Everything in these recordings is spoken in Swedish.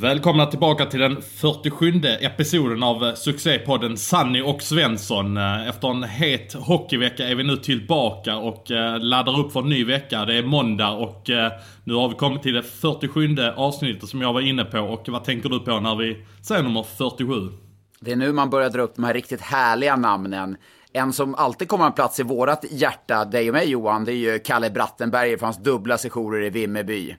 Välkomna tillbaka till den 47 episoden av eh, succépodden Sanny och Svensson. Eh, efter en het hockeyvecka är vi nu tillbaka och eh, laddar upp för en ny vecka. Det är måndag och nu har vi kommit till det 47 avsnittet som jag var inne på. Och vad tänker du på när vi säger nummer 47? Det är nu man börjar dra upp de här riktigt härliga namnen. En som alltid kommer en plats i vårat hjärta, dig och mig Johan, det är ju Kalle Brattenberger för hans dubbla sessioner i Vimmerby.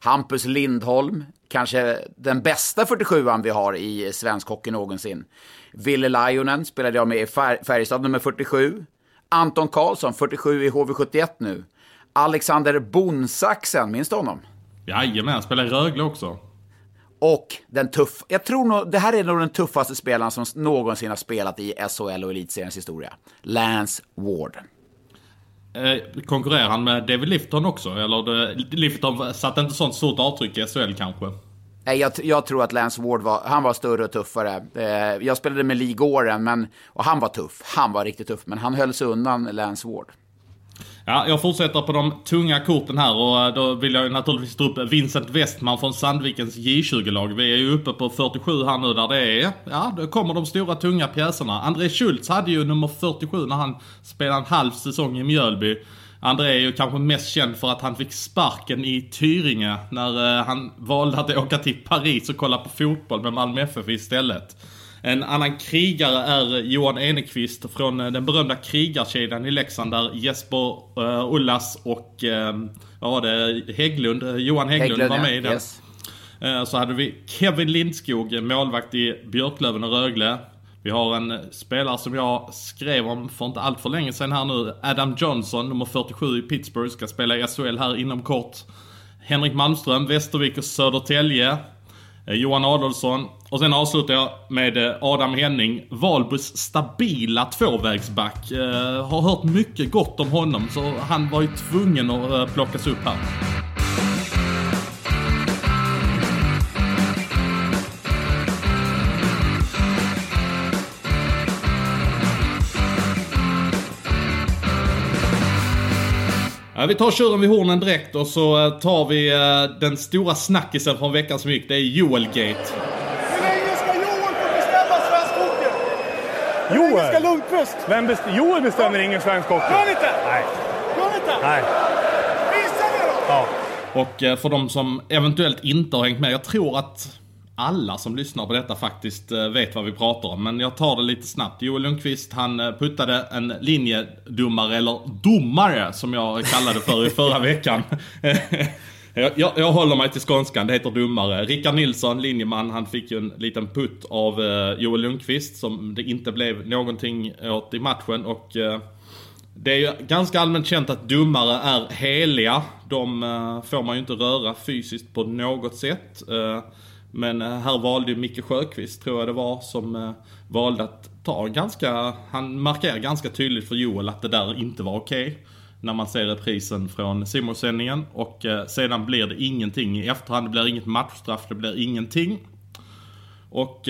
Hampus Lindholm, kanske den bästa 47an vi har i svensk hockey någonsin. Ville Lajonen spelade jag med i Färjestad nummer 47. Anton Karlsson, 47 i HV71 nu. Alexander Bonsaxen, minns du honom? Jajamän, spelar i Rögle också. Och den tuff, jag tror nog, det här är nog den tuffaste spelaren som någonsin har spelat i SHL och elitseriens historia. Lance Ward. Eh, konkurrerar han med David Lifton också? Eller det, Lifton satte inte sånt stort avtryck i SHL kanske? Nej, jag, jag, tror att Lance Ward var, han var större och tuffare. Eh, jag spelade med Lee Goren, men, och han var tuff. Han var riktigt tuff, men han höll sig undan Lance Ward. Ja, jag fortsätter på de tunga korten här och eh, då vill jag naturligtvis ta upp Vincent Westman från Sandvikens J20-lag. Vi är ju uppe på 47 här nu där det är, ja, då kommer de stora tunga pjäserna. André Schultz hade ju nummer 47 när han spelade en halv säsong i Mjölby. André är ju kanske mest känd för att han fick sparken i Tyringe när eh, han valde att åka till Paris och kolla på fotboll med Malmö FF istället. En annan krigare är Johan Enekvist från eh, den berömda krigarkedjan i Leksand där Jesper uh, Ullas och uh, vad var det, Hägglund, Johan Hägglund, Hägglund var med i den. Yes. Uh, så hade vi Kevin Lindskog, målvakt i Björklöven och Rögle. Vi har en spelare som jag skrev om för inte allt för länge sedan här nu. Adam Johnson, nummer 47 i Pittsburgh, ska spela i SHL här inom kort. Henrik Malmström, Västervik och Södertälje. Eh, Johan Adolfsson, och sen avslutar jag med eh, Adam Henning, Valbys stabila tvåvägsback. Eh, har hört mycket gott om honom så han var ju tvungen att eh, plockas upp här. Ja, vi tar tjuren vid hornen direkt och så tar vi den stora snackisen från veckan som gick. Det är Joelgate. Joel? Lundqvist. Vem best Joel bestämmer ingen svensk hockey. Gör inte? Nej. Gör inte? Nej. Visa det då! Ja. Och eh, för de som eventuellt inte har hängt med, jag tror att alla som lyssnar på detta faktiskt eh, vet vad vi pratar om. Men jag tar det lite snabbt. Joel Lundqvist han eh, puttade en linjedomare, eller domare som jag kallade för i förra veckan. Jag, jag, jag, håller mig till skånskan, det heter dummare. Rickard Nilsson, linjeman, han fick ju en liten putt av eh, Joel Lundqvist som det inte blev någonting åt i matchen. Och det är ju ganska allmänt känt att dummare är heliga. De får man ju inte röra fysiskt på något sätt. Men eh, här valde ju Micke Sjöqvist, tror jag det var, som eh, valde att ta ganska... Han markerar ganska tydligt för Joel att det där inte var okej. Okay när man ser reprisen från Simon-sändningen. Och eh, sedan blir det ingenting i efterhand. Det blir inget matchstraff, det blir ingenting. Och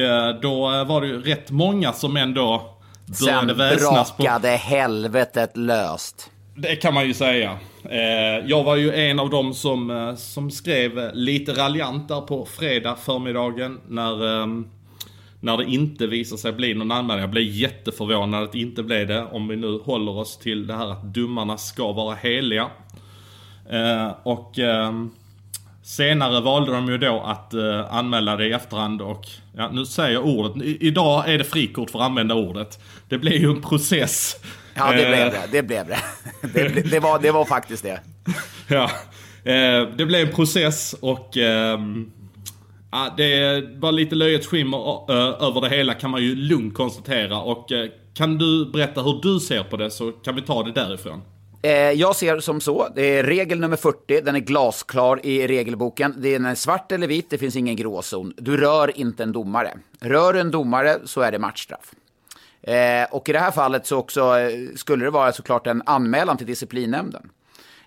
då var det ju rätt många som ändå började väsnas Sen brakade helvetet löst. Det kan man ju säga. Eh, jag var ju en av dem som, eh, som skrev lite raljant där på fredag förmiddagen när ehm, när det inte visar sig bli någon anmälan. Jag blev jätteförvånad att det inte blev det. Om vi nu håller oss till det här att domarna ska vara heliga. Eh, och ehm, senare valde de ju då att anmäla det i efterhand och ja, nu säger jag ordet. Idag är det frikort för att använda ordet. Det blir ju en process. Ja, det blev eh, det. Det blev det. Det, det, var, det var faktiskt det. ja. Eh, det blev en process och ehm, Ja, det var lite löjets skimmer över det hela kan man ju lugnt konstatera. Och kan du berätta hur du ser på det så kan vi ta det därifrån. Jag ser som så, det är regel nummer 40, den är glasklar i regelboken. Den är svart eller vit, det finns ingen gråzon. Du rör inte en domare. Rör en domare så är det matchstraff. Eh, och i det här fallet så också eh, skulle det vara såklart en anmälan till disciplinnämnden.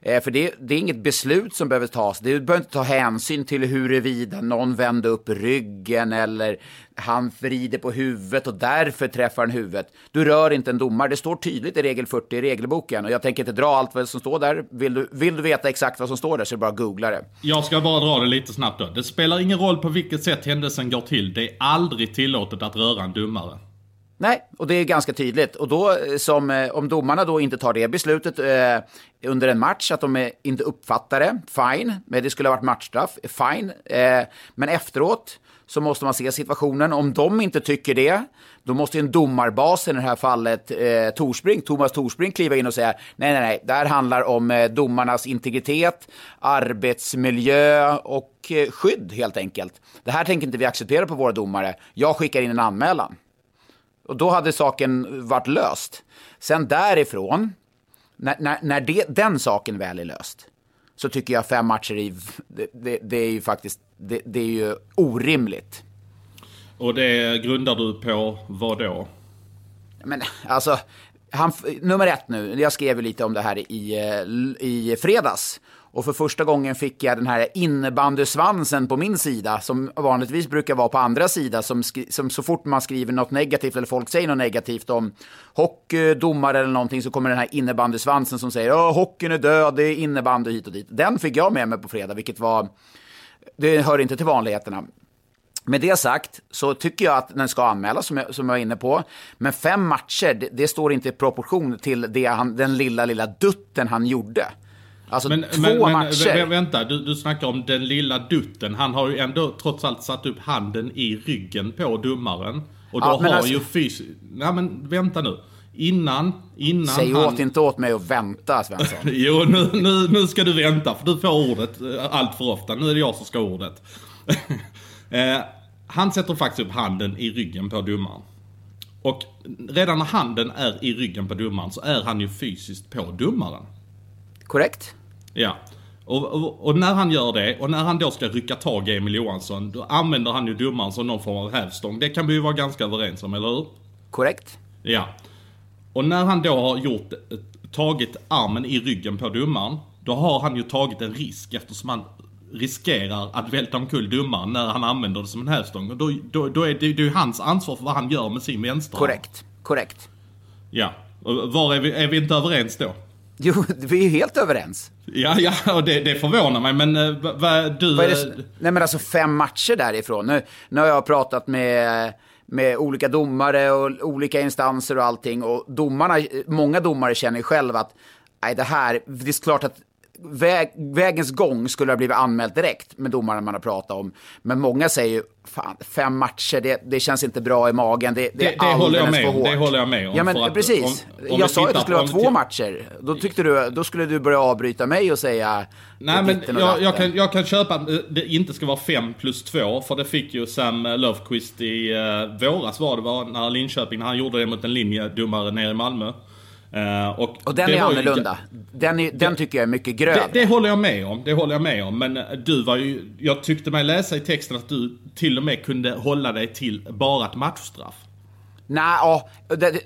Eh, för det, det, är inget beslut som behöver tas. Du behöver inte ta hänsyn till huruvida någon vände upp ryggen eller han vrider på huvudet och därför träffar han huvudet. Du rör inte en domare. Det står tydligt i regel 40 i regelboken. Och jag tänker inte dra allt vad som står där. Vill du, vill du veta exakt vad som står där så är det bara att googla det. Jag ska bara dra det lite snabbt då. Det spelar ingen roll på vilket sätt händelsen går till. Det är aldrig tillåtet att röra en domare. Nej, och det är ganska tydligt. Och då, eh, som, eh, om domarna då inte tar det beslutet eh, under en match, att de eh, inte uppfattar det, fine. Men det skulle ha varit matchstraff, fine. Eh, men efteråt så måste man se situationen. Om de inte tycker det, då måste en domarbas, i det här fallet eh, Torsbrink, Thomas Torsbrink, kliva in och säga nej, nej, nej, det här handlar om eh, domarnas integritet, arbetsmiljö och eh, skydd helt enkelt. Det här tänker inte vi acceptera på våra domare. Jag skickar in en anmälan. Och då hade saken varit löst. Sen därifrån, när, när, när det, den saken väl är löst, så tycker jag fem matcher i, det, det, det är ju faktiskt, det, det, är ju orimligt. Och det grundar du på vad då? Men alltså, han, nummer ett nu, jag skrev lite om det här i, i fredags. Och för första gången fick jag den här innebandysvansen på min sida, som vanligtvis brukar vara på andra sida, som, som så fort man skriver något negativt eller folk säger något negativt om hockey, domare eller någonting så kommer den här innebandysvansen som säger att hockeyn är död, det är innebandy hit och dit. Den fick jag med mig på fredag, vilket var, det hör inte till vanligheterna. Med det sagt så tycker jag att den ska anmälas, som jag, som jag var inne på. Men fem matcher, det, det står inte i proportion till det han, den lilla, lilla dutten han gjorde. Alltså men, två men, matcher. Men, vänta, du, du snackar om den lilla dutten. Han har ju ändå trots allt satt upp handen i ryggen på domaren. Och då ja, har alltså, ju fysiskt... Nej men vänta nu. Innan, innan Säg han... åt inte åt mig att vänta Svensson. jo, nu, nu, nu ska du vänta för du får ordet eh, allt för ofta. Nu är det jag som ska ha ordet. eh, han sätter faktiskt upp handen i ryggen på domaren. Och redan när handen är i ryggen på domaren så är han ju fysiskt på domaren. Korrekt. Ja. Och, och, och, när han gör det, och när han då ska rycka tag i Emil Johansson, då använder han ju domaren som någon form av hävstång. Det kan vi ju vara ganska överens om, eller hur? Korrekt. Ja. Och när han då har gjort, tagit armen i ryggen på domaren, då har han ju tagit en risk eftersom han riskerar att välta omkull domaren när han använder det som en hävstång. Och då, då, då är det ju hans ansvar för vad han gör med sin vänstra Korrekt. Korrekt. Ja. Och var är vi, är vi inte överens då? Jo, vi är ju helt överens. Ja, ja, och det, det förvånar mig, men uh, vad du... Vad det, nej, men alltså fem matcher därifrån. Nu, nu har jag pratat med, med olika domare och olika instanser och allting. Och domarna, många domare känner själv att nej, det här, det är klart att väg, vägens gång skulle ha blivit anmält direkt med domaren man har pratat om. Men många säger ju, fan, fem matcher, det, det känns inte bra i magen. Det, det, det, det håller jag med om. Det håller jag med om. Ja, men att, precis. Om, om jag sa att det skulle vara två matcher. Då tyckte du, då skulle du börja avbryta mig och säga... Nej, men jag, jag, kan, jag kan köpa att det inte ska vara fem plus två. För det fick ju Sam Löfqvist i uh, våras var det var, när Linköping, när han gjorde det mot en linjedomare nere i Malmö. Uh, och, och den är annorlunda. Ju, den, är, den tycker jag är mycket grövre. Det, det, håller jag med om. Det håller jag med om. Men du var ju... Jag tyckte mig läsa i texten att du till och med kunde hålla dig till bara ett matchstraff. Nej, ja,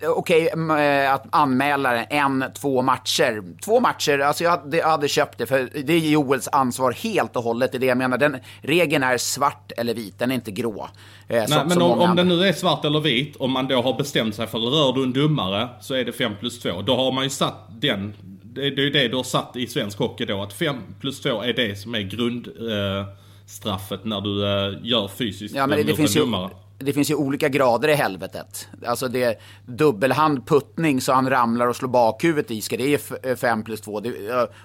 okej okay, eh, att anmäla en, två matcher. Två matcher, alltså jag hade, jag hade köpt det, för det är Joels ansvar helt och hållet. Det är det jag menar. Den regeln är svart eller vit, den är inte grå. Eh, Nej, men om, om den nu är svart eller vit, om man då har bestämt sig för rör du en domare så är det 5 plus 2. Då har man ju satt den, det, är ju det du har satt i svensk hockey då, att 5 plus 2 är det som är grundstraffet eh, när du eh, gör fysiskt ja, men det, det finns en domare. Det finns ju olika grader i helvetet. Alltså det är dubbelhand puttning så han ramlar och slår bakhuvudet i. Ska det ge 5 plus 2?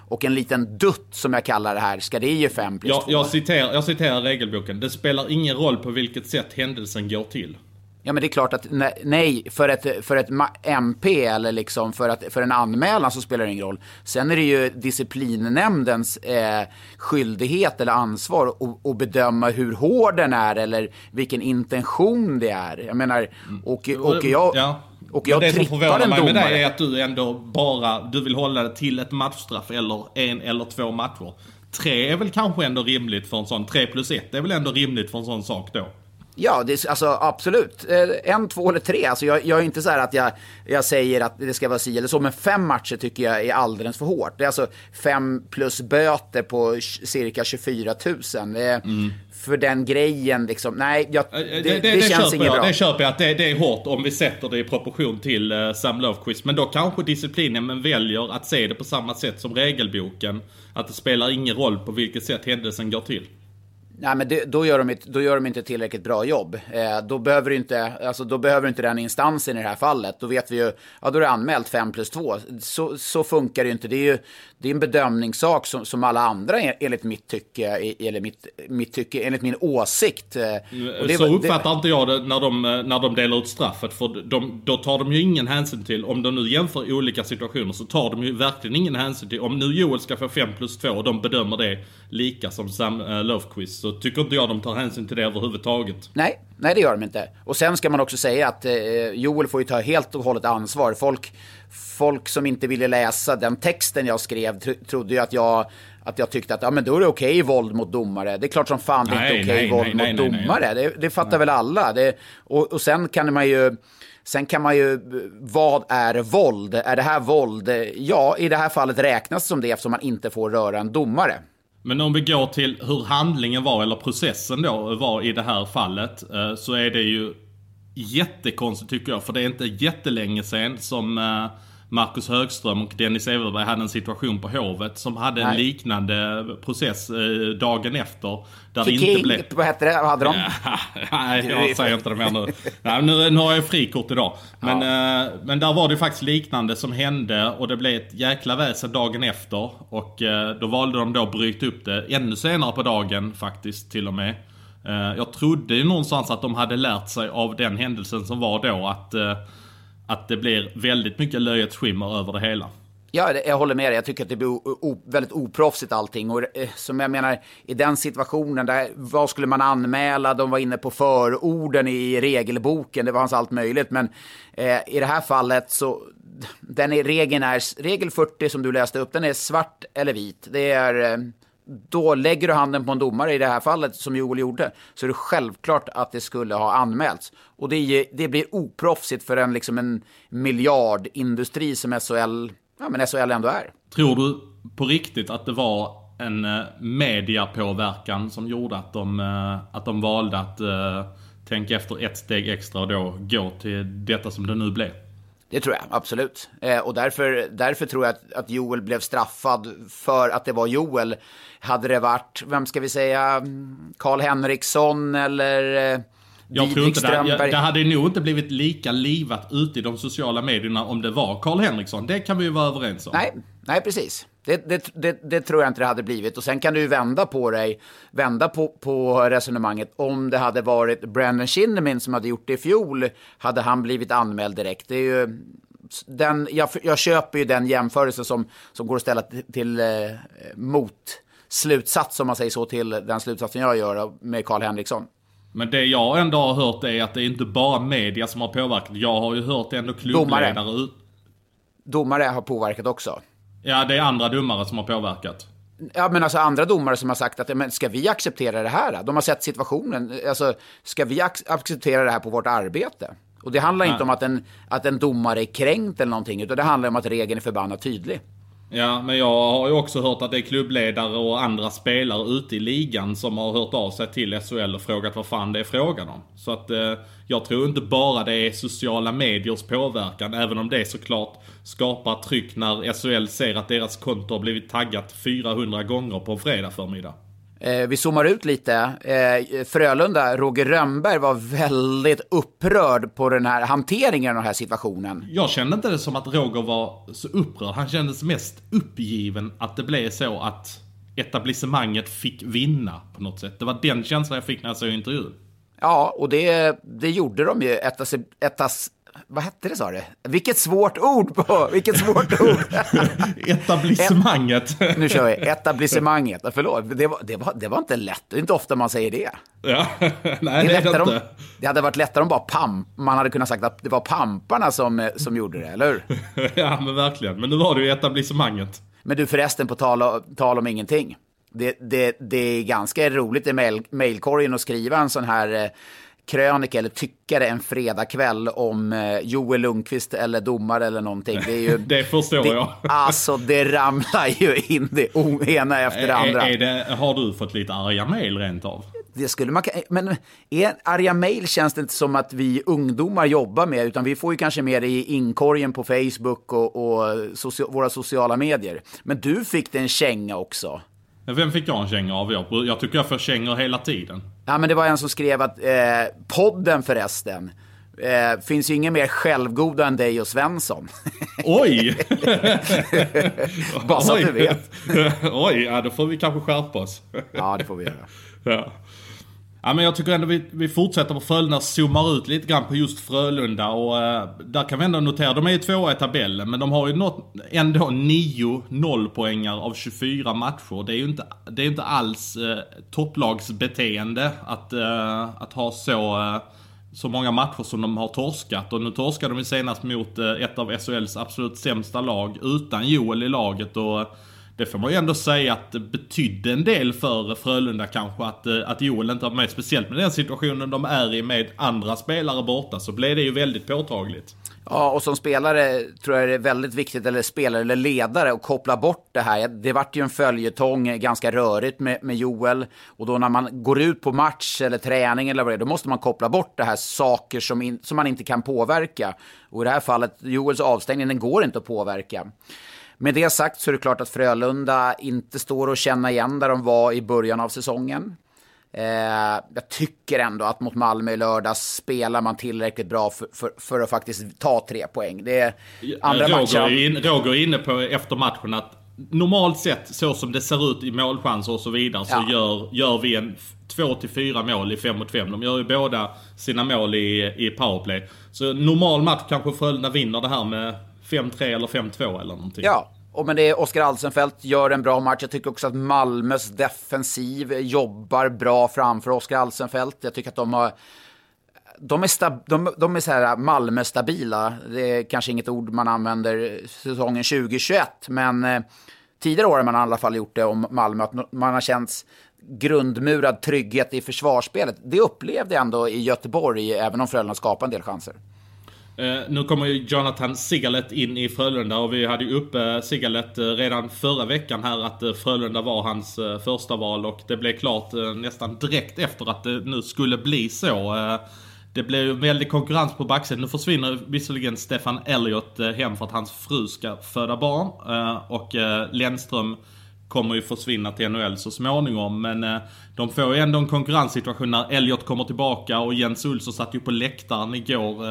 Och en liten dutt som jag kallar det här. Ska det ge 5 plus 2? Jag, jag, citerar, jag citerar regelboken. Det spelar ingen roll på vilket sätt händelsen går till. Ja men det är klart att nej, för ett, för ett MP eller liksom för, att, för en anmälan så spelar det ingen roll. Sen är det ju disciplinnämndens eh, skyldighet eller ansvar att, att bedöma hur hård den är eller vilken intention det är. Jag menar, och, och jag... Ja. Och jag men det som förvånar mig med dig är att du ändå bara, du vill hålla det till ett matchstraff eller en eller två matcher. Tre är väl kanske ändå rimligt för en sån, tre plus ett är väl ändå rimligt för en sån sak då? Ja, det, är- alltså, absolut. Eh, En, två eller tre. Alltså, jag, jag är inte så här att jag, jag säger att det ska vara si eller så, men fem matcher tycker jag är alldeles för hårt. Det är alltså fem plus böter på cirka 24 000. Det är, För den grejen, liksom, nej, jag, det, Mm. Eh, det, det, det, känns inget jag. bra. Det köper jag att det, är hårt om vi sätter det i proportion till uh, Sam Löfqvist. Men då kanske disciplinen men väljer att se det på samma sätt som regelboken. Att det spelar ingen roll på vilket sätt händelsen går till. Nej, men det, då, gör de, inte- då gör de inte tillräckligt bra jobb. Eh, då, behöver inte, alltså, då behöver inte den instansen i det här fallet. Då vet vi ju, ja då är det anmält 5 plus 2. Så, så funkar det ju inte. Det är ju det är en bedömningssak som, som alla andra en- enligt mitt tycke, eller mitt, mitt tycke, enligt min åsikt. Eh, och det så var- det- uppfattar inte jag det när de, eh, när de delar ut straffet. För de, då tar de ju ingen hänsyn till, om de nu jämför olika situationer, så tar de ju verkligen ingen hänsyn till, om nu Joel ska få 5 plus 2 och de bedömer det lika som Sam uh, Löfqvist, så tycker inte jag de tar hänsyn till det överhuvudtaget. Nej, nej det gör de inte. Och sen ska man också säga att eh, Joel får ju ta helt och hållet ansvar. Folk, folk som inte ville läsa den texten jag skrev tro, trodde ju att jag, att jag tyckte att ja, men då är det okej våld mot domare. Det är klart som fan det är Nej, inte okej nej, våld nej, mot nej, nej, nej. domare. Det, det fattar väl alla. Det, och, och sen kan man ju... Sen kan man ju, vad är våld? Är det här våld? Ja, i det här fallet räknas det som det eftersom man inte får röra en domare. Men om vi går till hur handlingen var, eller processen då, var i det här fallet. Eh, så är det ju jättekonstigt tycker jag. För det är inte jättelänge sen som eh, Marcus Högström och Dennis Everberg hade en situation på Hovet som hade en Nej. liknande process eh, dagen efter. Där det King, inte blev... vad hette det? Vad hade de? Nej, jag säger inte det mer nu. Nej, nu, nu har jag frikort idag. Men, eh, men där var det faktiskt liknande som hände och det blev ett jäkla väsen dagen efter. Och eh, då valde de då att bryta upp det ännu senare på dagen faktiskt till och med. Eh, jag trodde ju någonstans att de hade lärt sig av den händelsen som var då att, eh, att det blir väldigt mycket löjets skimmer över det hela. Ja, jag håller med dig. Jag tycker att det blir väldigt oproffsigt allting. Och eh, som jag menar, i den situationen, där, vad skulle man anmäla? De var inne på förorden i regelboken, det var hans allt möjligt. Men eh, i det här fallet så, den är, regeln är, regel 40 som du läste upp, den är svart eller vit. Det är, eh, då lägger du handen på en domare i det här fallet, som Joel gjorde, så är det självklart att det skulle ha anmälts. Och det, det blir oproffsigt för en, liksom en miljardindustri som SHL, ja, men SHL ändå är. Tror du på riktigt att det var en eh, mediapåverkan som gjorde att de, eh, att de valde att uh, tänka efter ett steg extra och då gå till detta som det nu blev? Det tror jag, absolut. Eh, och därför, därför tror jag att, att Joel blev straffad för att det var Joel. Hade det varit, vem ska vi säga, mm, Karl Henriksson eller eh, Jag tror inte det, jag, det hade nog inte blivit lika livat ute i de sociala medierna om det var Karl Henriksson. Det kan vi ju vara överens om. Nej, nej precis. Det, det, det, det tror jag inte det hade blivit. Och sen kan du vända på dig, vända på, på resonemanget. Om det hade varit Brandon Shinnimin som hade gjort det i fjol, hade han blivit anmäld direkt. Det är ju, den, jag, jag köper ju den jämförelse som, som går att ställa till, till eh, mot slutsats, om man säger så, till den slutsatsen jag gör med Karl Henriksson. Men det jag ändå har hört är att det är inte bara media som har påverkat. Jag har ju hört ändå klubbledare ut... Domare har påverkat också. Ja, det är andra domare som har påverkat. Ja, men alltså andra domare som har sagt att men ska vi acceptera det här? De har sett situationen. Alltså, ska vi ac- acceptera det här på vårt arbete? Och det handlar inte om att en, att en domare är kränkt eller någonting, utan det handlar om att regeln är förbannat tydlig. Ja, men jag har ju också hört att det är klubbledare och andra spelare ute i ligan som har hört av sig till SHL och frågat vad fan det är frågan om. Så att eh, jag tror inte bara det är sociala mediers påverkan, även om det såklart skapar tryck när SHL ser att deras konto har blivit taggat 400 gånger på en fredag förmiddag. Eh, vi zoomar ut lite. Eh, Frölunda, Roger Rönnberg var väldigt upprörd på den här hanteringen av den här situationen. Jag kände inte det som att Roger var så upprörd. Han kändes mest uppgiven att det blev så att etablissemanget fick vinna på något sätt. Det var den känslan jag fick när jag såg intervjun. Ja, och det, det gjorde de ju. Etas, etas, vad hette det sa du? Vilket svårt ord på, vilket svårt ord. Etablissemanget. nu kör vi, etablissemanget. Förlåt, det var, det, var, det var inte lätt. Det är inte ofta man säger det. ja, nej Det, det är är det om, inte. det hade varit lättare om bara pamp, man hade kunnat sagt att det var pamparna som, som gjorde det, eller hur? ja men verkligen. Men nu var det ju etablissemanget. Men du förresten, på tal, tal om ingenting. Det, det, det är ganska roligt i mail, mailkorgen att skriva en sån här eh, krönika eller tyckare en fredagkväll om eh, Joel Lundqvist eller domare eller någonting. Det, är ju, det förstår det, jag. Alltså, det ramlar ju in det ena efter det andra. Är, är det, har du fått lite arga mejl rent av? Det skulle man Men är arga mejl känns det inte som att vi ungdomar jobbar med, utan vi får ju kanske mer i inkorgen på Facebook och, och socia våra sociala medier. Men du fick det en känga också. Vem fick jag en känga av? Jag, jag tycker jag får kängor hela tiden. Ja, men det var en som skrev att eh, podden förresten. Eh, finns ju ingen mer självgoda än dig och Svensson. Oj! Bara så att du vet. Oj, ja då får vi kanske skärpa oss. ja, det får vi göra. Ja. Ja, men jag tycker ändå vi, vi fortsätter på Frölunda, zoomar ut lite grann på just Frölunda och eh, där kan vi ändå notera, de är ju tvåa i tabellen men de har ju nått ändå 9 nollpoängar av 24 matcher. Det är ju inte, det är inte alls eh, topplagsbeteende att, eh, att ha så, eh, så många matcher som de har torskat. Och nu torskade de ju senast mot eh, ett av SHLs absolut sämsta lag utan Joel i laget och det får man ju ändå säga att det betydde en del för Frölunda kanske att, eh, att Joel inte var med. Speciellt med den situationen de är i med andra spelare borta så blev det ju väldigt påtagligt. Ja, och som spelare tror jag det är väldigt viktigt, eller spelare eller ledare, att koppla bort det här. Det vart ju en följetong, eh, ganska rörigt med, med Joel. Och då när man går ut på match eller träning eller vad det är, då måste man koppla bort det här saker som, in, som man inte kan påverka. Och i det här fallet, Joels avstängning, den går inte att påverka. Med det sagt så är det klart att Frölunda inte står att känna igen där de var i början av säsongen. Eh, jag tycker ändå att mot Malmö i lördags spelar man tillräckligt bra för, för, för att faktiskt ta tre poäng. Det är andra Roger, matcher. In, Roger är inne på efter matchen att normalt sett så som det ser ut i målchanser och så vidare så gör, gör vi en 2-4 mål i 5 mot 5. De gör ju båda sina mål i, i powerplay. Så normal match kanske Frölunda vinner det här med 5-3 eller 5-2 eller någonting. Ja, och men det är Oskar Alsenfelt gör en bra match. Jag tycker också att Malmös defensiv jobbar bra framför Oskar Alsenfelt. Jag tycker att de har de är, stab, de, de är så här Malmö-stabila. Det är kanske inget ord man använder säsongen 2021, men eh, tidigare år har man i alla fall gjort det om Malmö. Att man har känts grundmurad trygghet i försvarsspelet. Det upplevde jag ändå i Göteborg, även om Frölunda skapade en del chanser. Eh, nu kommer ju Jonathan Sigalet in i Frölunda och vi hade ju uppe Sigalet eh, redan förra veckan här att eh, Frölunda var hans första val och det blev klart nästan direkt efter att det nu skulle bli så. det blev ju väldig konkurrens på backsidan. Nu försvinner visserligen Stefan Elliot hem för att hans fru ska föda barn och Lennström kommer ju försvinna till NHL så småningom. Men de får ju ändå en konkurrenssituation när Elliot kommer tillbaka och Jens Olsson satt ju på läktaren igår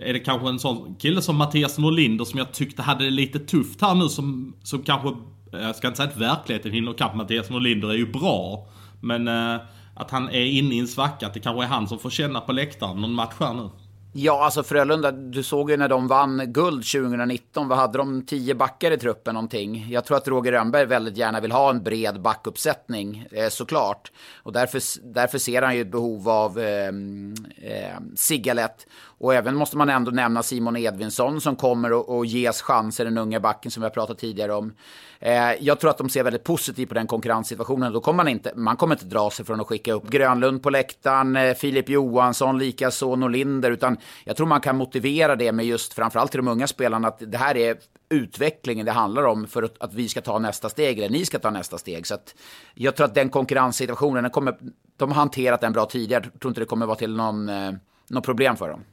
är det kanske en sån kille som Mattias Norlinder som jag tyckte hade det lite tufft här nu som, som kanske, eh, jag ska inte säga att verkligheten hinner kapp Mattias Norlinder är ju bra. Men eh, att han är inne i en svacka, att det kanske är han som får känna på läktaren någon match här nu. Ja, alltså Frölunda, du såg ju när de vann guld 2019, vad hade de? Tio backar i truppen någonting. Jag tror att Roger Rönnberg väldigt gärna vill ha en bred backuppsättning, eh, såklart. Och därför, därför ser han ju ett behov av eh, eh, Sigalet. Och även måste man ändå nämna Simon Edvinsson som kommer att ges chanser, den unga backen som vi har pratat tidigare om. Eh, jag tror att de ser väldigt positivt på den konkurrenssituationen. Då kommer man, inte, man kommer inte dra sig från att skicka upp Grönlund på läktaren, eh, Filip Johansson, likaså Norlinder, utan jag tror man kan motivera det med just framförallt till de unga spelarna att det här är utvecklingen det handlar om för att, att vi ska ta nästa steg, eller ni ska ta nästa steg. Så att jag tror att den konkurrenssituationen, den kommer, de har hanterat den bra tidigare. Jag tror inte det kommer vara till någon, eh, något problem för dem.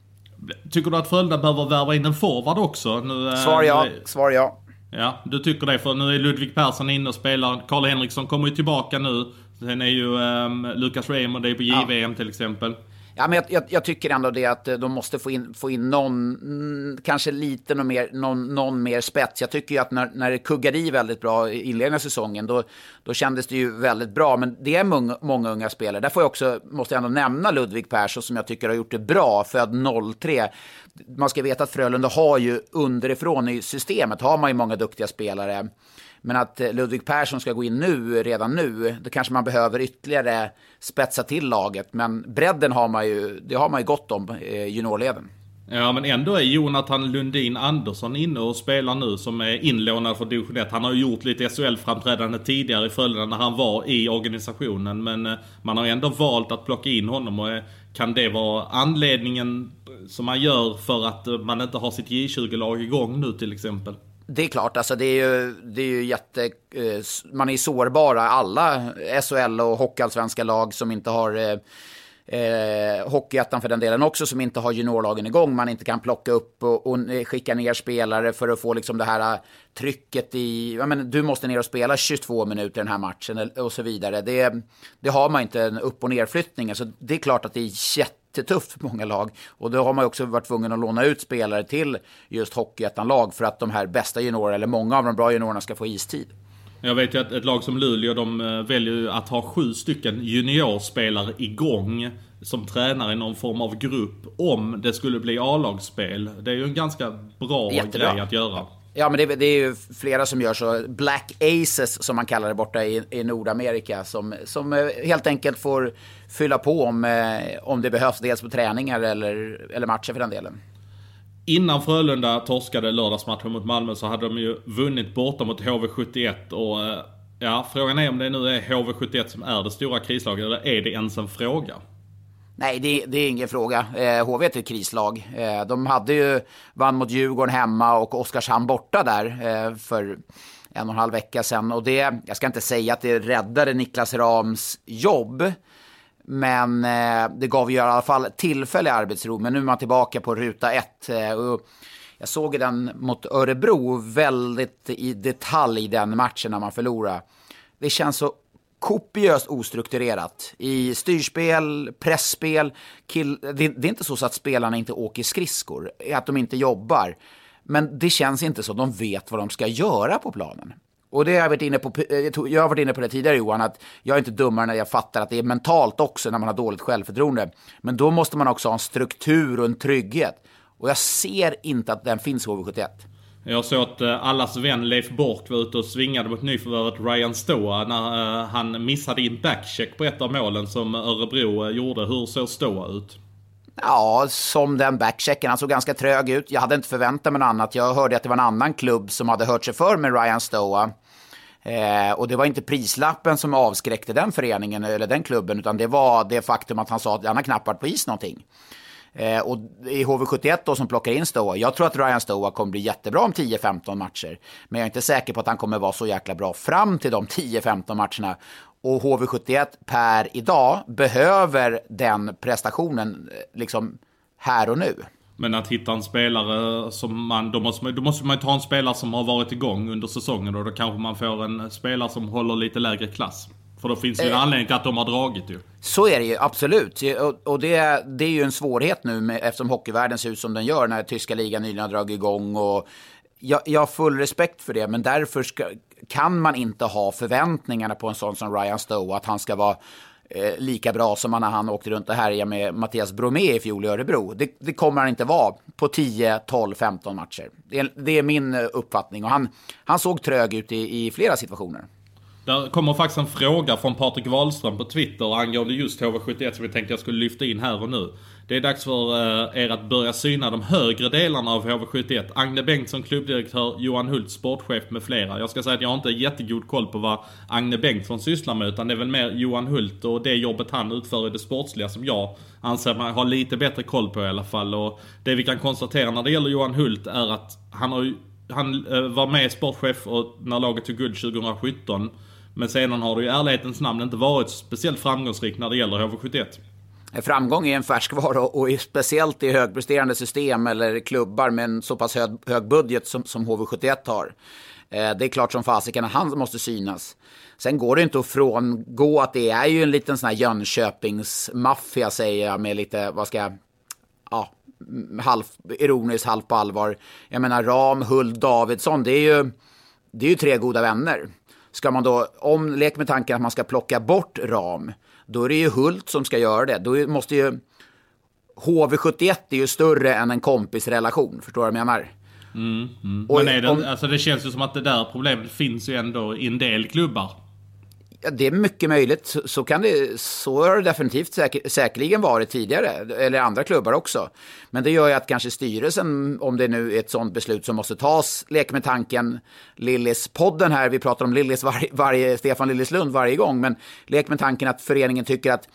Tycker du att Frölunda behöver värva in en forward också? Nu, eh, svar ja, svar ja. Ja, du tycker det för nu är Ludvig Persson inne och spelar. Karl Henriksson kommer ju tillbaka nu. Sen är ju um, Lucas Raymond det är på JVM ja. till exempel. Ja, men jag, jag, jag, tycker ändå det att eh, de måste få in, få in någon, mm, kanske lite någon mer, någon, någon mer spets. Jag tycker ju att när, när det kuggar i väldigt bra i inledningen av säsongen, då, då kändes det ju väldigt bra. Men det är många, många unga spelare. Där får jag också, måste jag ändå nämna Ludvig Persson som jag tycker har gjort det bra, född 03. Man ska veta att Frölunda har ju underifrån i systemet, har man ju många duktiga spelare. Men att eh, Ludvig Persson ska gå in nu, redan nu, då kanske man behöver ytterligare spetsa till laget. Men bredden har man ju, det har man ju gott om, eh, juniorleden. Ja men ändå är Jonathan Lundin Andersson inne och spelar nu som är inlånad för division 1. Han har ju gjort lite SHL-framträdande tidigare i Frölunda när han var i organisationen. Men eh, man har ändå valt att plocka in honom och eh, kan det vara anledningen som man gör för att man inte har sitt J20-lag igång nu till exempel? Det är klart, alltså det är ju, det är ju jätte... Eh, man är sårbara, alla SHL och hockeyallsvenska lag som inte har... Eh, eh, Hockeyettan för den delen också, som inte har juniorlagen igång. Man inte kan plocka upp och, och skicka ner spelare för att få liksom det här eh, trycket i... Ja, men du måste ner och spela 22 minuter den här matchen och så vidare. Det, det har man inte, en upp och nerflyttning. Alltså det är klart att det är jätte jättetufft för många lag. Och då har man också varit tvungen att låna ut spelare till just Hockeyettan-lag för att de här bästa juniorerna, eller många av de bra juniorerna, ska få istid. Jag vet ju att ett lag som Luleå, de eh, väljer ju att ha sju stycken juniorspelare igång som tränar i någon form av grupp om det skulle bli A-lagsspel. Det är ju en ganska bra Jättebra. grej att göra. Ja, men det, det, är ju flera som gör så. Black Aces, som man kallar det borta i, i Nordamerika, som, som eh, helt enkelt får fylla på om, eh, om det behövs, dels på träningar eller, eller matcher för den delen. Innan Frölunda torskade lördagsmatchen mot Malmö så hade de ju vunnit borta mot HV71 och eh, ja, frågan är om det nu är HV71 som är det stora krislaget eller är det ens en fråga? Nej, det, det, är ingen fråga. Eh, HV är ett krislag. Eh, de hade ju vann mot Djurgården hemma och Oskarshamn borta där eh, för en och en halv vecka sedan. Och det, jag ska inte säga att det räddade Niklas Rams jobb. Men eh, det gav ju i alla fall tillfällig arbetsro. Men nu är man tillbaka på ruta ett. Eh, och jag såg den mot Örebro väldigt i detalj den matchen när man förlorade. Det känns så kopiöst ostrukturerat. I styrspel, pressspel. Kill, det, det, är inte så att spelarna inte åker skridskor, att de inte jobbar. Men det känns inte så. De vet vad de ska göra på planen. Och det har jag varit inne på, eh, jag har varit inne på det tidigare Johan, att jag är inte dummare när jag fattar att det är mentalt också när man har dåligt självförtroende. Men då måste man också ha en struktur och en trygghet. Och jag ser inte att den finns i HV71. Jag såg att eh, allas vän Leif Bork var ute och svingade mot nyförvärvet Ryan Stoa när eh, han missade in backcheck på ett av målen som Örebro eh, gjorde. Hur såg Stoa ut? Ja, som den backchecken. Han såg ganska trög ut. Jag hade inte förväntat mig något annat. Jag hörde att det var en annan klubb som hade hört sig för med Ryan Stoa. Eh, och det var inte prislappen som avskräckte den föreningen eller den klubben, utan det var det faktum att han sa att han har knappt varit på is någonting. Eh, och i HV71 då som plockar in Stoa, jag tror att Ryan Stoa kommer bli jättebra om 10-15 matcher. Men jag är inte säker på att han kommer vara så jäkla bra fram till de 10-15 matcherna. Och HV71 per idag behöver den prestationen eh, liksom här och nu. Men att hitta en spelare som man... Då måste man, då måste man ta en spelare som har varit igång under säsongen och då kanske man får en spelare som håller lite lägre klass. För då finns det ju en eh, anledning till att de har dragit ju. Så är det ju, absolut. Och, och det, det är ju en svårighet nu med, eftersom hockeyvärlden ser ut som den gör när tyska ligan nyligen har dragit igång. Och jag, jag har full respekt för det, men därför ska, kan man inte ha förväntningarna på en sån som Ryan Stowe, att han ska vara eh, lika bra som när han åkte runt och härjade med Mattias Bromé i fjol i Örebro. Det, det, kommer han inte vara på 10, 12, 15 matcher. Det är, det är min uppfattning och han, han såg trög ut i, i flera situationer. Där kommer faktiskt en fråga från Patrik Wahlström på Twitter angående just HV71 som vi tänkte jag skulle lyfta in här och nu. Det är dags för eh, er att börja syna de högre delarna av HV71. Agne Bengtsson, klubbdirektör, Johan Hult, sportchef med flera. Jag ska säga att jag har inte jättegod koll på vad Agne Bengtsson sysslar med utan det är väl mer Johan Hult och det jobbet han utför i det sportsliga som jag anser mig ha lite bättre koll på i alla fall. Och det vi kan konstatera när det gäller Johan Hult är att han har han eh, var med sportchef och när laget tog guld 2017 men sedan har det ju i ärlighetens namn inte varit speciellt framgångsrikt när det gäller HV71. Framgång är en färskvara och speciellt i högpresterande system eller klubbar med en så pass hög, hög budget som, som HV71 har. Eh, det är klart som fasiken att han måste synas. Sen går det inte att frångå att det är ju en liten sån här Jönköpingsmaffia säger jag med lite, vad ska jag, ja, halv ironiskt, halvt på allvar. Jag menar Ram, Huld, Davidsson, det är ju, det är ju tre goda vänner. Ska man då, om lek med tanken att man ska plocka bort ram, då är det ju Hult som ska göra det. Då måste ju HV71 är ju större än en kompisrelation, förstår du vad jag menar? Mm, mm. Men är det, om, alltså det känns ju som att det där problemet finns ju ändå i en del klubbar. Ja, det är mycket möjligt. Så, kan det, så har det definitivt säker, säkerligen varit tidigare, eller andra klubbar också. Men det gör ju att kanske styrelsen, om det nu är ett sådant beslut som måste tas, lek med tanken, Lillis-podden här, vi pratar om Lillis varje, varje, Stefan Lillislund varje gång, men lek med tanken att föreningen tycker att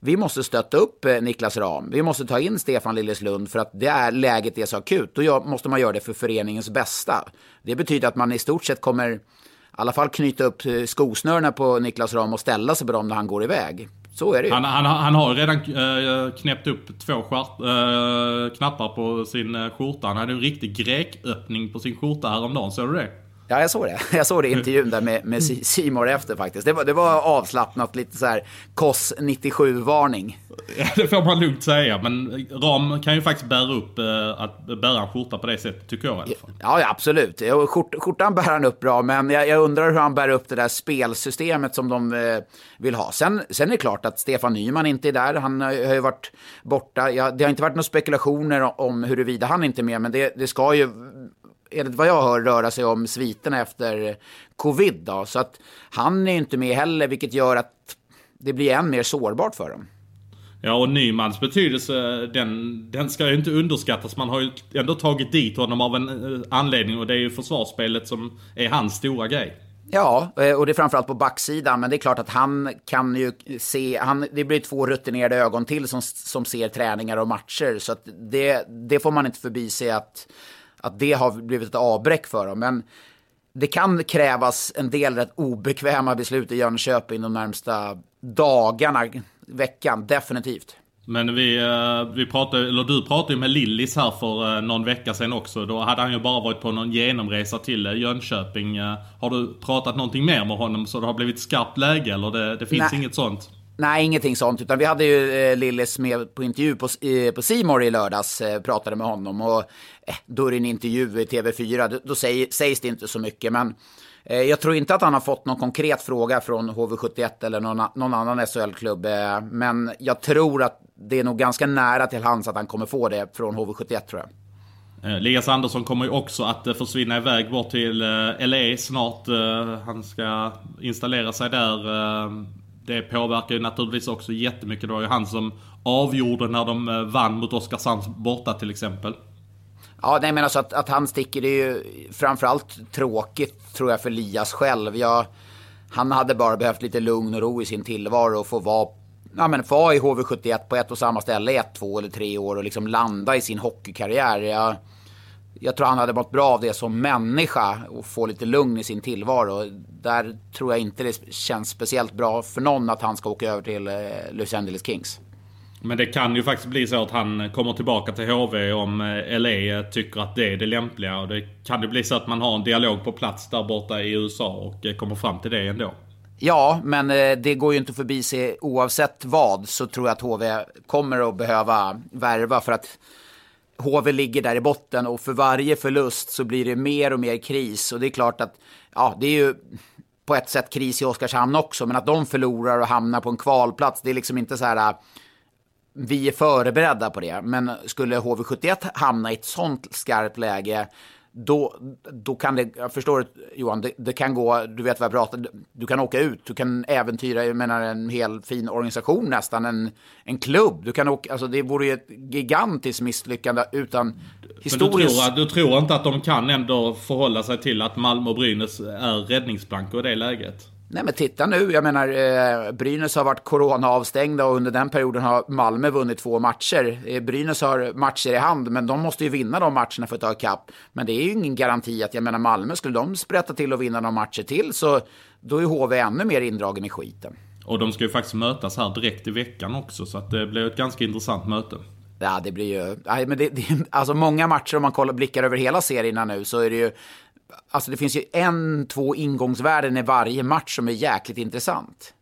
vi måste stötta upp eh, Niklas Ram. Vi måste ta in Stefan Lilleslund för att det är, läget är så akut. Då måste man göra det för föreningens bästa. Det betyder att man i stort sett kommer alla fall knyta upp eh, skosnörena på Niklas Ram och ställa sig på dem när han går iväg. Så är det ju. Han, han, han har redan äh, knäppt upp två skärt, äh, eh, knappar på sin äh, skjorta. Han hade en riktig greköppning på sin skjorta häromdagen. Såg du det? Ja, jag såg det. Jag såg det i intervjun där med, med Simor efter faktiskt. Det var, det var avslappnat, lite så här KOS 97-varning. Ja, det får man lugnt säga. Men Ram kan ju faktiskt bära upp eh, att bära en skjorta på det sättet, tycker jag i alla fall. Ja, ja absolut. Skjort, skjortan bär han upp bra, men jag, jag, undrar hur han bär upp det där spelsystemet som de eh, vill ha. Sen, sen är det klart att Stefan Nyman inte är där. Han har ju varit borta. Ja, det har inte varit några spekulationer om huruvida han inte är med, men det, det ska ju enligt vad jag hör, röra sig om sviterna efter covid. Då. Så att han är inte med heller, vilket gör att det blir än mer sårbart för dem. Ja, och Nymans betydelse, den, den ska ju inte underskattas. Man har ju ändå tagit dit honom av en eh, anledning och det är ju försvarsspelet som är hans stora grej. Ja, eh, och det är framförallt på backsidan. Men det är klart att han kan ju se, han, det blir två rutinerade ögon till som, som ser träningar och matcher. Så att det, det får man inte förbi sig att att det har blivit ett avbräck för dem. Men det kan krävas en del rätt obekväma beslut i Jönköping de närmsta dagarna, veckan, definitivt. Men vi, eh, vi pratade, eller du pratade ju med Lillis här för eh, någon vecka sedan också. Då hade han ju bara varit på någon genomresa till eh, Jönköping. Har du pratat någonting mer med honom så det har blivit skarpt läge eller det, det finns Nej. inget sånt? Nej, ingenting sånt. Utan vi hade ju eh, Lillis med på intervju på, eh, på Simor i lördags. Eh, pratade med honom. Och eh, då är det en intervju i TV4. Då, då säg, sägs det inte så mycket. Men eh, jag tror inte att han har fått någon konkret fråga från HV71 eller någon, någon annan SHL-klubb. Eh, men jag tror att det är nog ganska nära till hands att han kommer få det från HV71 tror jag. Eh, Elias Andersson kommer ju också att eh, försvinna iväg bort till eh, LA snart. Han ska installera sig där det påverkar ju naturligtvis också jättemycket. Det var ju han som avgjorde när de eh, vann mot Oskarshamn borta till exempel. Ja, nej men alltså att, att han sticker det är ju framförallt tråkigt tror jag för Lias själv. Jag, han hade bara behövt lite lugn och ro i sin tillvaro och få vara ja, men få vara i HV71 på ett och samma ställe i ett, två eller tre år och liksom landa i sin hockeykarriär. Jag, jag tror han hade mått bra av det som människa och få lite lugn i sin tillvaro. Där tror jag inte det känns speciellt bra för någon att han ska åka över till eh, Los Angeles Kings. Men det kan ju faktiskt bli så att han kommer tillbaka till HV om eh, LA tycker att det är det lämpliga. Och det kan ju bli så att man har en dialog på plats där borta i USA och eh, kommer fram till det ändå. Ja, men det går ju inte förbi sig oavsett vad så tror jag att HV kommer att behöva värva för att HV ligger där i botten och för varje förlust så blir det mer och mer kris. Och det är klart att, ja, det är ju på ett sätt kris i Oskarshamn också, men att de förlorar och hamnar på en kvalplats, det är liksom inte så här, äh, vi är förberedda på det. Men skulle HV71 hamna i ett sånt skarpt läge, då, då kan det, jag förstår Johan, det, det, kan gå, du vet vad jag pratar, du kan åka ut, du kan äventyra, jag menar en hel fin organisation nästan, en, en klubb. Du kan åka, alltså det vore ju ett gigantiskt misslyckande utan historiskt... Men du tror, du tror inte att de kan ändå förhålla sig till att Malmö och Brynäs är räddningsplanka i det läget? Nej men titta nu, jag menar eh, Brynäs har varit coronaavstängda och under den perioden har Malmö vunnit två matcher. Eh, Brynäs har matcher i hand men de måste ju vinna de matcherna för att ta ikapp. Men det är ju ingen garanti att, jag menar Malmö, skulle de sprätta till och vinna några matcher till så då är HV ännu mer indragen i skiten. Och de ska ju faktiskt mötas här direkt i veckan också så att det blir ett ganska intressant möte. Ja, det blir ju... Nej, men det, det, alltså många matcher, om man kollar, blickar över hela serierna nu, så är det ju Alltså det finns ju en, två ingångsvärden i varje match som är jäkligt intressant.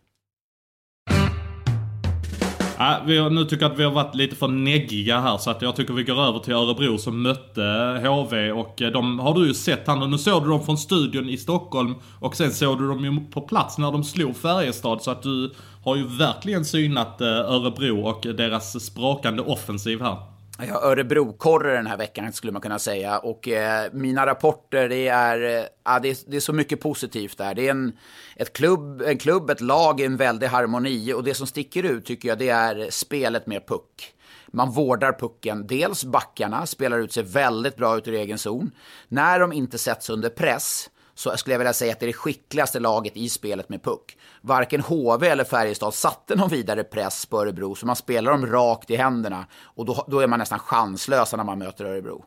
Ja, vi har, nu tycker jag att vi har varit lite för neggiga här så att jag tycker vi går över till Örebro som mötte HV och eh, de har du ju sett här nu. såg du dem från studion i Stockholm och sen såg du dem ju på plats när de slog Färjestad så att du har ju verkligen synat eh, Örebro och eh, deras sprakande offensiv här. Jag Örebro-korre den här veckan skulle man kunna säga. Och eh, mina rapporter, det är, eh, det är, det är, så mycket positivt där. Det är en, ett klubb, en klubb, ett lag i en väldig harmoni. Och det som sticker ut tycker jag, det är spelet med puck. Man vårdar pucken. Dels backarna spelar ut sig väldigt bra ut ur egen zon. När de inte sätts under press så skulle jag vilja säga att det är det skickligaste laget i spelet med puck. Varken HV eller Färjestad satte någon vidare press på Örebro, så man spelar dem rakt i händerna. Och då, då är man nästan chanslösa när man möter Örebro.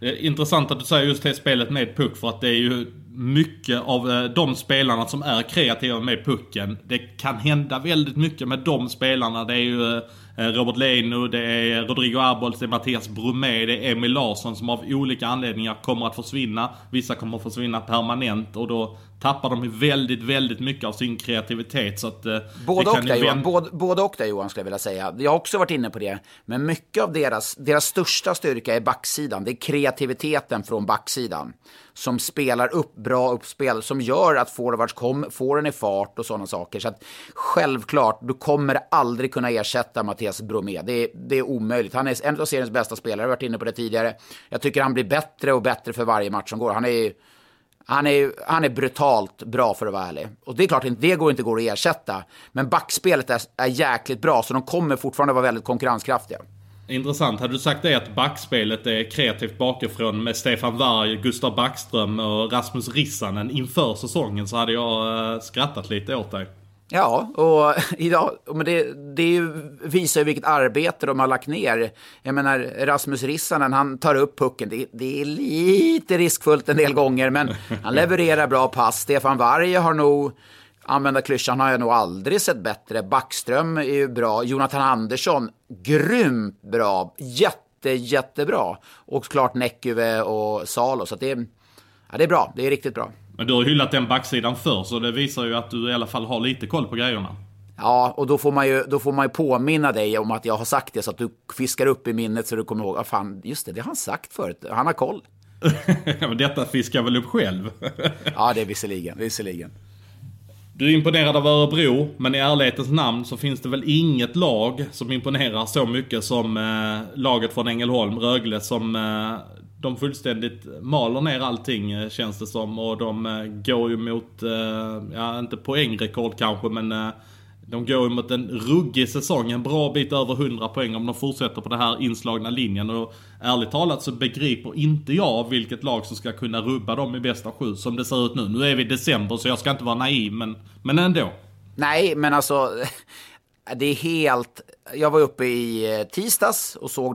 Det är intressant att du säger just det spelet med puck för att det är ju mycket av eh, de spelarna som är kreativa med pucken. Det kan hända väldigt mycket med de spelarna. Det är ju eh, Eh, Robert Leno, det är Rodrigo Arbols, det är Mattias Bromé, det är Emil Larsson som av olika anledningar kommer att försvinna. Vissa kommer att försvinna permanent och då tappar de väldigt, väldigt mycket av sin kreativitet. Så att, eh, både, och där, Johan, både, både och där Johan skulle jag vilja säga. Jag har också varit inne på det. Men mycket av deras, deras största styrka är backsidan. Det är kreativiteten från backsidan. Som spelar upp bra uppspel, som gör att forwards kom, får den i fart och sådana saker. Så att självklart, du kommer aldrig kunna ersätta Mattias Bromé. Det är, det är omöjligt. Han är en av seriens bästa spelare, jag har varit inne på det tidigare. Jag tycker han blir bättre och bättre för varje match som går. Han är han är, han är brutalt bra för att vara ärlig. Och det är klart, det går inte går att ersätta. Men backspelet är, är jäkligt bra, så de kommer fortfarande vara väldigt konkurrenskraftiga. Intressant. Hade du sagt det att backspelet är kreativt bakifrån med Stefan Varg, Gustav Backström och Rasmus Rissanen inför säsongen så hade jag eh, skrattat lite åt dig. Ja, och idag, men det, det visar ju vilket arbete de har lagt ner. Jag menar, Rasmus Rissanen, han tar upp pucken. Det, det, är lite riskfullt en del gånger, men han levererar bra pass. Stefan Varje har nog, använda klyschan, har jag nog aldrig sett bättre. Backström är ju bra. Jonathan Andersson, grymt bra. Jätte, jättebra. Och klart Näkyve och Salo. Så det, ja, det är bra. Det är riktigt bra. Men du har hyllat den backsidan förr, så det visar ju att du i alla fall har lite koll på grejerna. Ja, och då får, man ju, då får man ju påminna dig om att jag har sagt det så att du fiskar upp i minnet så du kommer ihåg. Ah, fan, just det, det har han sagt förut. Han har koll. men detta fiskar jag väl upp själv? ja, det är visserligen. visserligen. Du är imponerad av Örebro, men i ärlighetens namn så finns det väl inget lag som imponerar så mycket som eh, laget från Ängelholm, Rögle, som eh, de fullständigt maler ner allting eh, känns det som. Och de eh, går ju mot, eh, ja inte poängrekord kanske men de går ju mot en ruggig säsong. En bra bit över 100 poäng om de fortsätter på den här inslagna linjen. Och ärligt talat så begriper inte jag vilket lag som ska kunna rubba dem i bästa sju som det ser ut nu. Nu är vi i december så jag ska inte vara naiv men, men ändå. Nej, men alltså det är helt... Jag var uppe i tisdags och såg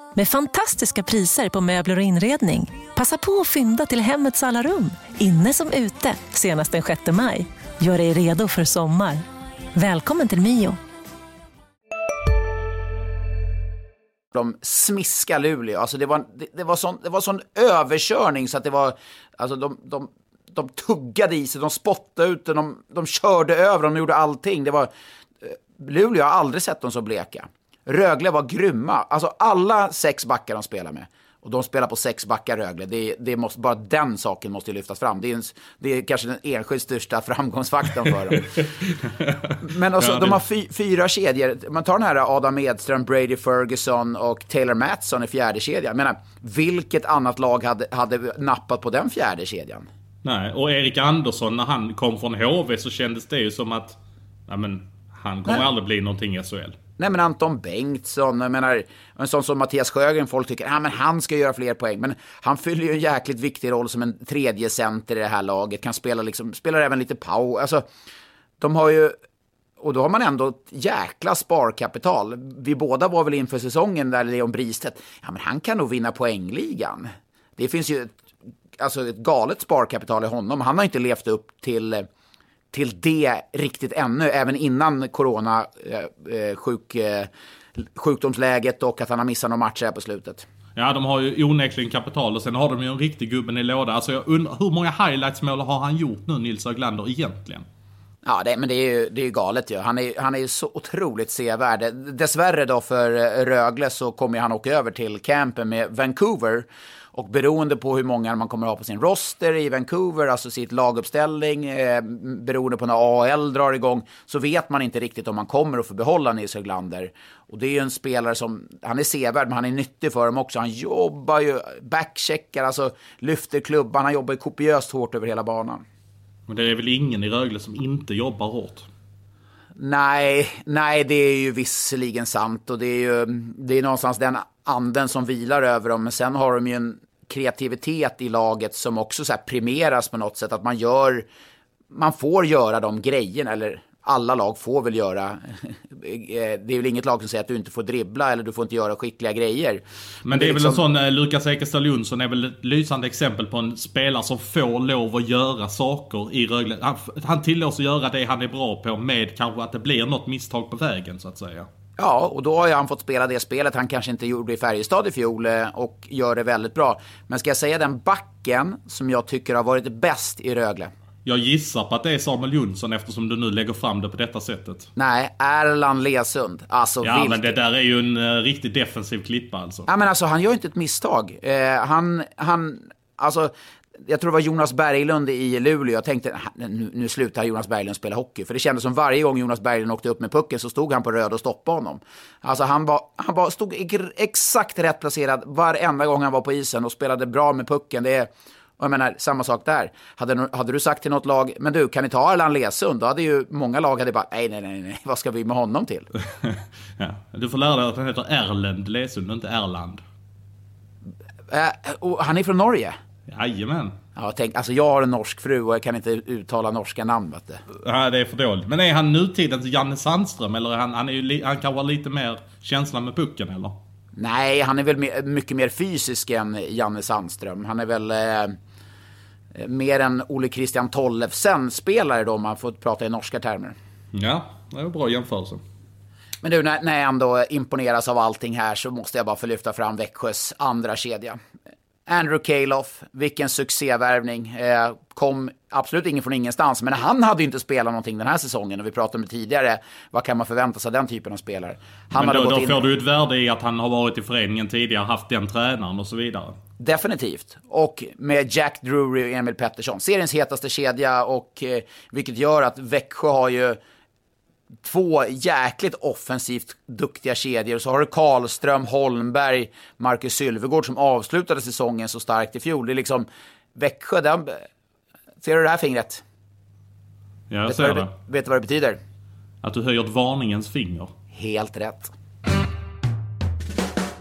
med fantastiska priser på möbler och inredning. Passa på att fynda till hemmets alla rum, inne som ute, senast den 6 maj. Gör dig redo för sommar. Välkommen till Mio. De smiska Luleå. Alltså det, var, det, det, var sån, det var sån överkörning så att det var... Alltså de, de, de tuggade i sig, de spottade ut den, de, de körde över de gjorde allting. Det var, eh, Luleå har aldrig sett dem så bleka. Rögle var grymma. Alltså alla sex backar de spelar med. Och de spelar på sex backar Rögle. Det, det måste, bara den saken måste lyftas fram. Det är, en, det är kanske den enskilt största framgångsfaktorn för dem. Men alltså, ja, de har fy, fyra kedjor. Man tar den här Adam Edström, Brady Ferguson och Taylor Matson i fjärde kedjan. menar, vilket annat lag hade, hade nappat på den fjärde kedjan? Nej, och Erik Andersson när han kom från HV så kändes det ju som att ja, men, han kommer Nej. aldrig bli någonting i SHL. Nej men Anton Bengtsson, jag menar en sån som Mattias Sjögren, folk tycker ah, men han ska göra fler poäng. Men han fyller ju en jäkligt viktig roll som en tredje center i det här laget. Kan spela liksom, spelar även lite power. Alltså, de har ju, och då har man ändå ett jäkla sparkapital. Vi båda var väl inför säsongen där Leon Bristedt, ja men han kan nog vinna poängligan. Det finns ju ett, alltså ett galet sparkapital i honom. Han har inte levt upp till eh, till det riktigt ännu, även innan corona eh, eh, sjuk, eh, sjukdomsläget och att han har missat några matcher här på slutet. Ja, de har ju onekligen kapital och sen har de ju en riktig gubben i låda. Alltså jag undrar, hur många highlights-mål har han gjort nu, Nils Höglander, egentligen? Ja, det, men det är ju, det är ju galet ju. Han är, han är ju så otroligt sevärd. Dessvärre då för Rögle så kommer han åka över till campen med Vancouver. Och beroende på hur många man kommer att ha på sin roster i Vancouver, alltså sitt laguppställning, eh, beroende på när AL drar igång, så vet man inte riktigt om man kommer att få behålla Nils Höglander. Och det är ju en spelare som, han är sevärd, men han är nyttig för dem också. Han jobbar ju, backcheckar, alltså lyfter klubban, han jobbar ju kopiöst hårt över hela banan. Men det är väl ingen i Rögle som inte jobbar hårt? Nej, nej, det är ju visserligen sant och det är ju det är någonstans den anden som vilar över dem. Men sen har de ju en kreativitet i laget som också så primeras på något sätt. Att man gör, man får göra de grejerna, eller alla lag får väl göra. Det är väl inget lag som säger att du inte får dribbla eller du får inte göra skickliga grejer. Men det är, liksom... väl en sån, eh, Lukas Ekestad Jonsson är väl ett lysande exempel på en spelare som får lov att göra saker i Rögle. Han, han tillåts att göra det han är bra på med kanske att det blir något misstag på vägen så att säga. Ja, och då har han fått spela det spelet han kanske inte gjorde i Färjestad i fjol eh, och gör det väldigt bra. Men ska jag säga den backen som jag tycker har varit bäst i Rögle? Jag gissar på att det är Samuel Jonsson eftersom du nu lägger fram det på detta sättet. Nej, Erland Lesund. Alltså, ja, vilket... men det där är ju en uh, riktigt defensiv klippa alltså. Ja, men alltså han gör inte ett misstag. Uh, han, han, alltså, jag tror det var Jonas Berglund i Luleå. Jag tänkte, nu, nu slutar Jonas Berglund spela hockey. För det kändes som varje gång Jonas Berglund åkte upp med pucken så stod han på röd och stoppade honom. Alltså han, var, han var, stod exakt rätt placerad varenda gång han var på isen och spelade bra med pucken. Det är, och jag menar, samma sak där. Hade, hade du sagt till något lag, men du, kan ni ta Erland Lesund? Då hade ju många lag hade bara, nej, nej, nej, nej, vad ska vi med honom till? ja. Du får lära dig att han heter Erlend Lesund, inte Erland. Uh, han är från Norge? Jajamän. Ja, tänk, alltså jag har en norsk fru och jag kan inte uttala norska namn. Vet du. Ja, det är för dåligt. Men är han nutidens Janne Sandström? Eller han, han, är ju, han kanske har lite mer känsla med pucken, eller? Nej, han är väl mycket mer fysisk än Janne Sandström. Han är väl... Eh, mer än Olle Christian Tollefsen spelare då om man får prata i norska termer. Ja, det är en bra jämförelse. Men du, när, när jag ändå imponeras av allting här så måste jag bara få lyfta fram Växjös andra kedja. Andrew Calof, vilken succévärvning. Eh, kom absolut ingen från ingenstans, men han hade ju inte spelat någonting den här säsongen. Och vi pratade om det tidigare. Vad kan man förvänta sig av den typen av spelare? Han men då, då in... får du ett värde i att han har varit i föreningen tidigare, haft den tränaren och så vidare. Definitivt. Och med Jack Drury och Emil Pettersson. Seriens hetaste kedja och eh, vilket gör att Växjö har ju två jäkligt offensivt duktiga kedjor. Så har du Karlström, Holmberg, Marcus Sylvegård som avslutade säsongen så starkt i fjol. Det är liksom Växjö, den, ser du det här fingret? Ja, jag vet ser det. Vet du vad det betyder? Att du höjer ett varningens finger. Helt rätt.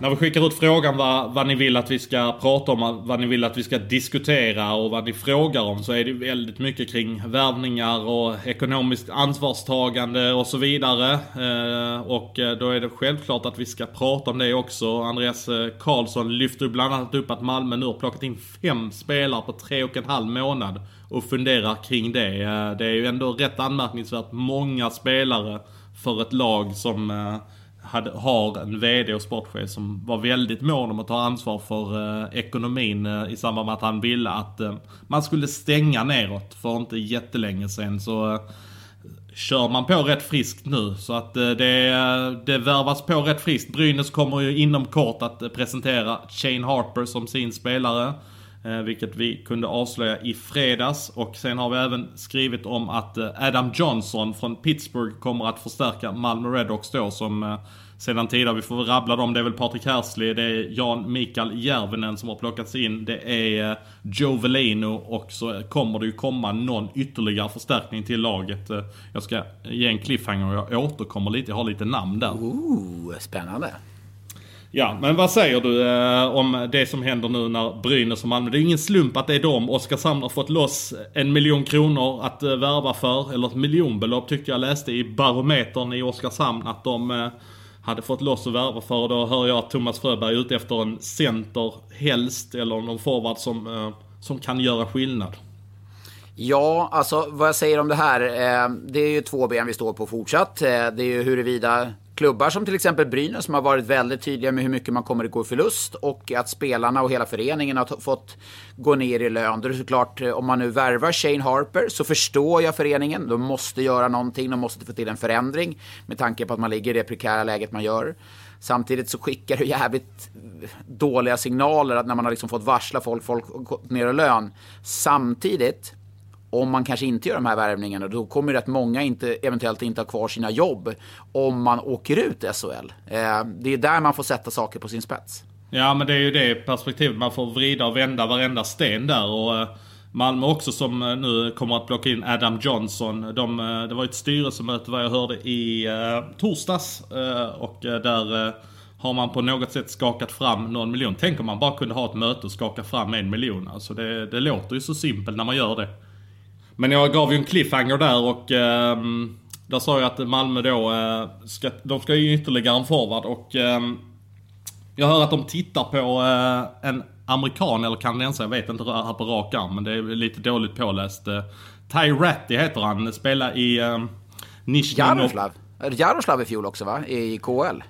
När vi skickar ut frågan vad, vad ni vill att vi ska prata om, vad ni vill att vi ska diskutera och vad ni frågar om så är det väldigt mycket kring värvningar och ekonomiskt ansvarstagande och så vidare. Eh, och eh, då är det självklart att vi ska prata om det också. Andreas eh, Karlsson lyfter bland annat upp att Malmö nu har plockat in fem spelare på tre och en halv månad och funderar kring det. Det är ju ändå rätt anmärkningsvärt många spelare för ett lag som hade, har en VD och sportchef som var väldigt mån om att ta ansvar för eh, ekonomin eh, i samband med att han ville att eh, man skulle stänga neråt för inte jättelänge sen så eh, kör man på rätt friskt nu. Så att eh, det, det värvas på rätt friskt. Brynäs kommer ju inom kort att eh, presentera Shane Harper som sin spelare. Eh, vilket vi kunde avslöja i fredags. Och sen har vi även skrivit om att eh, Adam Johnson från Pittsburgh kommer att förstärka Malmö Redhawks då som eh, sedan tidigare, vi får väl rabbla dem. Det är väl Patrik Hersley, det är Jan Mikael Järvinen som har plockats in. Det är Joe Velino och så kommer det ju komma någon ytterligare förstärkning till laget. Jag ska ge en cliffhanger och jag återkommer lite, jag har lite namn där. Ooh, spännande. Ja, men vad säger du eh, om det som händer nu när Brynäs och Malmö? Det är ingen slump att det är de. Oskarshamn har fått loss en miljon kronor att eh, värva för. Eller ett miljonbelopp tyckte jag läste i barometern i Oskarshamn att de eh, hade fått loss att värva för. Och då hör jag att Thomas Fröberg är ute efter en center helst. Eller någon forward som, eh, som kan göra skillnad. Ja, alltså vad jag säger om det här. Eh, det är ju två ben vi står på fortsatt. Eh, det är ju huruvida klubbar som till exempel Brynäs som har varit väldigt tydliga med hur mycket man kommer att gå i förlust och att spelarna och hela föreningen har fått gå ner i lön. Då är det såklart, eh, om man nu värvar Shane Harper så förstår jag föreningen. De måste göra någonting, de måste få till en förändring med tanke på att man ligger i det prekära läget man gör. Samtidigt så skickar det jävligt dåliga signaler att när man har liksom fått varsla folk, folk har gått ner i lön. Samtidigt, om man kanske inte gör de här värvningarna, då kommer rätt många inte, eventuellt inte ha kvar sina jobb om man åker ut SHL. Eh, det är där man får sätta saker på sin spets. Ja men det är ju det perspektivet. Man får vrida och vända varenda sten där. Och eh, Malmö också som eh, nu kommer att plocka in Adam Johnson. De, det var ett styrelsemöte vad jag hörde i torsdags. Och där har man på något sätt skakat fram någon miljon. Tänk om man bara kunde ha ett möte och skaka fram en miljon. Alltså det, det låter ju så simpelt när man gör det. Men jag gav ju en cliffhanger där och eh, där sa jag att Malmö då, eh, ska, de ska ju ytterligare en forward och eh, jag hör att de tittar på eh, en amerikan eller kanadensare, jag vet inte här på rak arm, men det är lite dåligt påläst. Eh, Ty Ratty heter han, spelar i eh, Nizjnij Jaroslav. Jaroslav i fjol också va? I KL.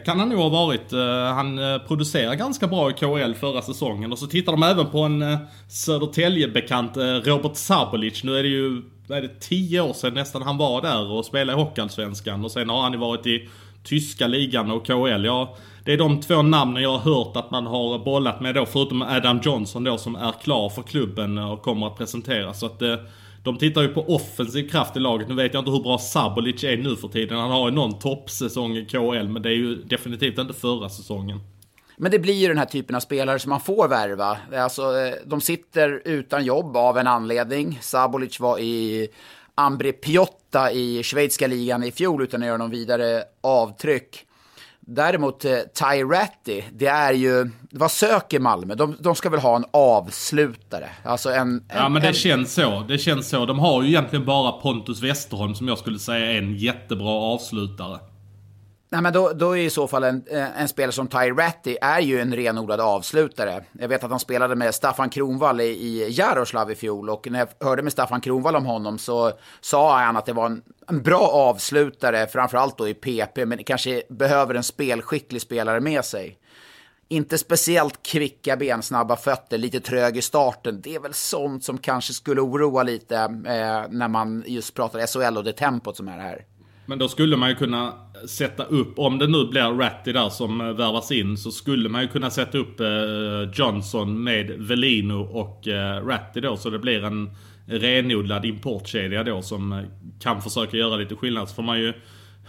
Kan han nog ha varit. Eh, han eh, producerade ganska bra i KHL förra säsongen. Och så tittar de även på en eh, Södertälje-bekant, Robert Sabolic. Nu är det ju, vad är det, tio år sedan nästan han var där och spelade i Hockeyallsvenskan. Och sen har han ju varit i tyska ligan och KHL. Ja, det är de två namnen jag har hört att man har bollat med då, förutom Adam Johnson då som är klar för klubben och kommer att presenteras. Så att de tittar ju på offensiv kraft i laget. Nu vet jag inte hur bra Sabolic är nu för tiden. Han har ju någon toppsäsong i KL, men det är ju definitivt inte förra säsongen. Men det blir ju den här typen av spelare som man får värva. Alltså, eh, de sitter utan jobb av en anledning. Sabolic var i Ambre Piotta i schweiziska ligan i fjol utan att göra någon vidare avtryck. Däremot eh, Tyratti, det är ju, vad söker Malmö? De, de ska väl ha en avslutare? Alltså en... en ja men det en... känns så, det känns så. De har ju egentligen bara Pontus Westerholm som jag skulle säga är en jättebra avslutare. Nej, men då, då är i så fall en, eh, en spelare som Ty Ratty är ju en renodlad avslutare. Jag vet att han spelade med Staffan Kronvall i, i Jaroslav i fjol och när jag hörde med Staffan Kronvall om honom så sa han att det var en, en bra avslutare, framförallt då i PP, men kanske behöver en spelskicklig spelare med sig. Inte speciellt kvicka ben, snabba fötter, lite trög i starten. Det är väl sånt som kanske skulle oroa lite eh, när man just pratar SHL och det tempot som är här. Men då skulle man ju kunna sätta upp, om det nu blir Ratty där som eh, värvas in, så skulle man ju kunna sätta upp eh, Johnson med Velino och eh, Ratty då. Så det blir en renodlad importkedja då som kan försöka göra lite skillnad. Så får man ju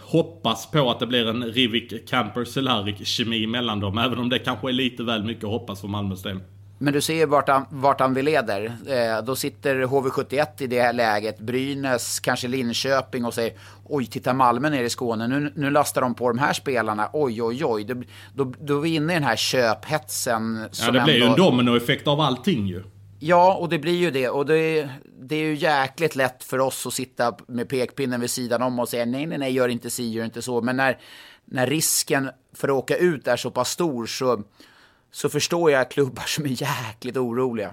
hoppas på att det blir en Rivik Camper Cehlárik kemi mellan dem. Även om det kanske är lite väl mycket att hoppas för Malmös del. Men du ser vart han, vart han vill leder. Eh, då sitter HV71 i det här läget, Brynäs, kanske Linköping och säger oj, titta Malmö nere i Skåne, nu, nu lastar de på de här spelarna, oj, oj, oj. Då, då, då är vi inne i den här köphetsen. Ja, det blir ändå... ju en dominoeffekt av allting ju. Ja, och det blir ju det. Och det är, det är ju jäkligt lätt för oss att sitta med pekpinnen vid sidan om och säga nej, nej, nej, gör inte si, gör inte så. Men när, när risken för att åka ut är så pass stor så så förstår jag klubbar som är jäkligt oroliga.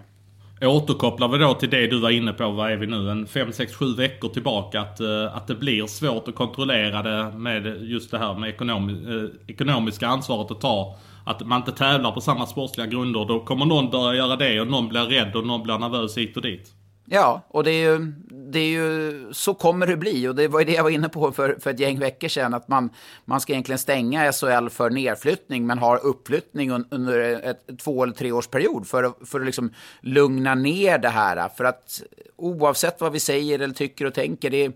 Återkopplar vi då till det du var inne på, vad är vi nu, en 5, 6, 7 veckor tillbaka. Att, eh, att det blir svårt att kontrollera det med just det här med ekonomi, eh, ekonomiska ansvaret att ta. Att man inte tävlar på samma sportsliga grunder. Då kommer någon börja göra det och någon blir rädd och någon blir nervös hit och dit. Ja, och det är ju, det är ju, så kommer det bli. Och det var ju det jag var inne på för, för ett gäng veckor sedan. Att man, man ska egentligen stänga SHL för nedflyttning, men har uppflyttning under ett två eller tre års period för, att, för att liksom lugna ner det här. För att oavsett vad vi säger eller tycker och tänker, det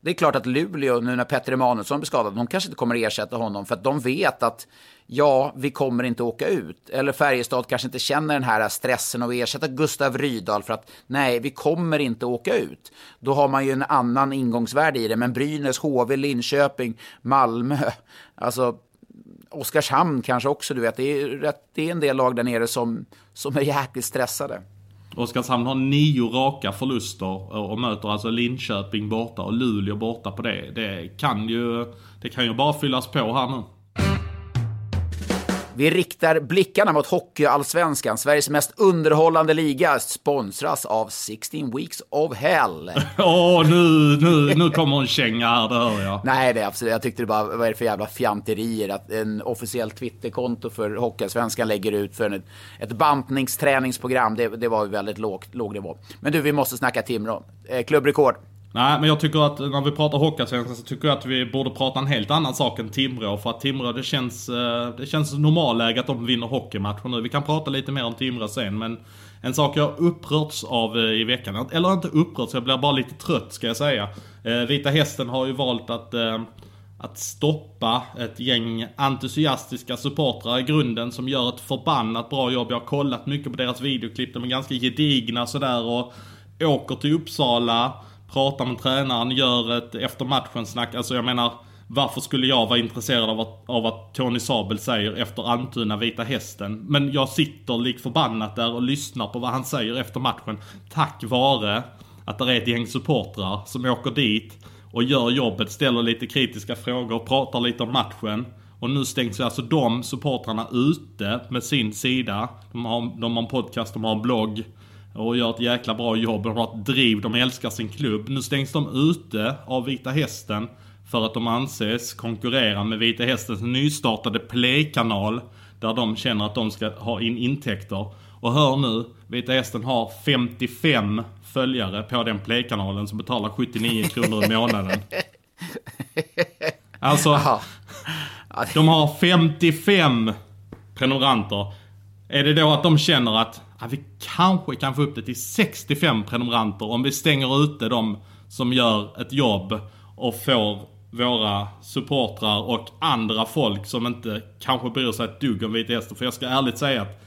det är klart att Luleå, nu när Petter Emanuelsson blir skadad, de kanske inte kommer att ersätta honom för att de vet att ja, vi kommer inte åka ut. Eller Färjestad kanske inte känner den här stressen att ersätta Gustav Rydahl för att nej, vi kommer inte åka ut. Då har man ju en annan ingångsvärde i det. Men Brynäs, HV, Linköping, Malmö, alltså Oskarshamn kanske också, du vet. Det är, rätt, det är en del lag där nere som, som är jäkligt stressade. Oskarshamn har nio raka förluster och möter alltså Linköping borta och Luleå borta på det. Det kan ju, det kan ju bara fyllas på här nu. Vi riktar blickarna mot Hockeyallsvenskan, Sveriges mest underhållande liga, sponsras av 16 Weeks of Hell. Åh, oh, nu, nu, nu kommer en känga här, det hör jag. Nej, det är absolut. Jag tyckte det bara, vad är det för jävla fjanterier att en officiell Twitterkonto för Hockeyallsvenskan lägger ut för ett, ett bantningsträningsprogram. Det, det var ju väldigt lågt, låg nivå. Men du, vi måste snacka Timrå. Eh, klubbrekord. Nej, men jag tycker att när vi pratar Hockeyallsvenskan så tycker jag att vi borde prata en helt annan sak än Timrå. För att Timrå, det känns, eh, det känns normalläge att de vinner hockeymatcher nu. Vi kan prata lite mer om Timrå sen, men en sak jag upprörts av eh, i veckan, eller inte upprörts, jag blir bara lite trött ska jag säga. Eh, Vita Hästen har ju valt att att stoppa ett gäng entusiastiska supportrar i grunden som gör ett förbannat bra jobb. Jag har kollat mycket på deras videoklipp, de är ganska gedigna sådär och åker till Uppsala, pratar med tränaren, gör ett efter matchen snack. Alltså jag menar, varför skulle jag vara intresserad av att, av att Tony Sabel säger efter Antuna Vita Hästen? Men jag sitter lik förbannat där och lyssnar på vad han säger efter matchen. Tack vare att det är ett gäng supportrar som åker dit och gör jobbet, ställer lite kritiska frågor, pratar lite om matchen. Och nu stängs alltså de supportrarna ute med sin sida. De har, de har en podcast, de har en blogg. Och gör ett jäkla bra jobb. De har ett driv, de älskar sin klubb. Nu stängs de ute av Vita Hästen. För att de anses konkurrera med Vita Hästens nystartade Play-kanal. Där de känner att de ska ha in intäkter. Och hör nu, Vita Hästen har 55 följare på den Play-kanalen som betalar 79 kronor i månaden. Alltså, de har 55 prenumeranter. Är det då att de känner att ja, vi kanske kan få upp det till 65 prenumeranter om vi stänger ute de som gör ett jobb och får våra supportrar och andra folk som inte kanske bryr sig ett dugg om Vita Hästen. För jag ska ärligt säga att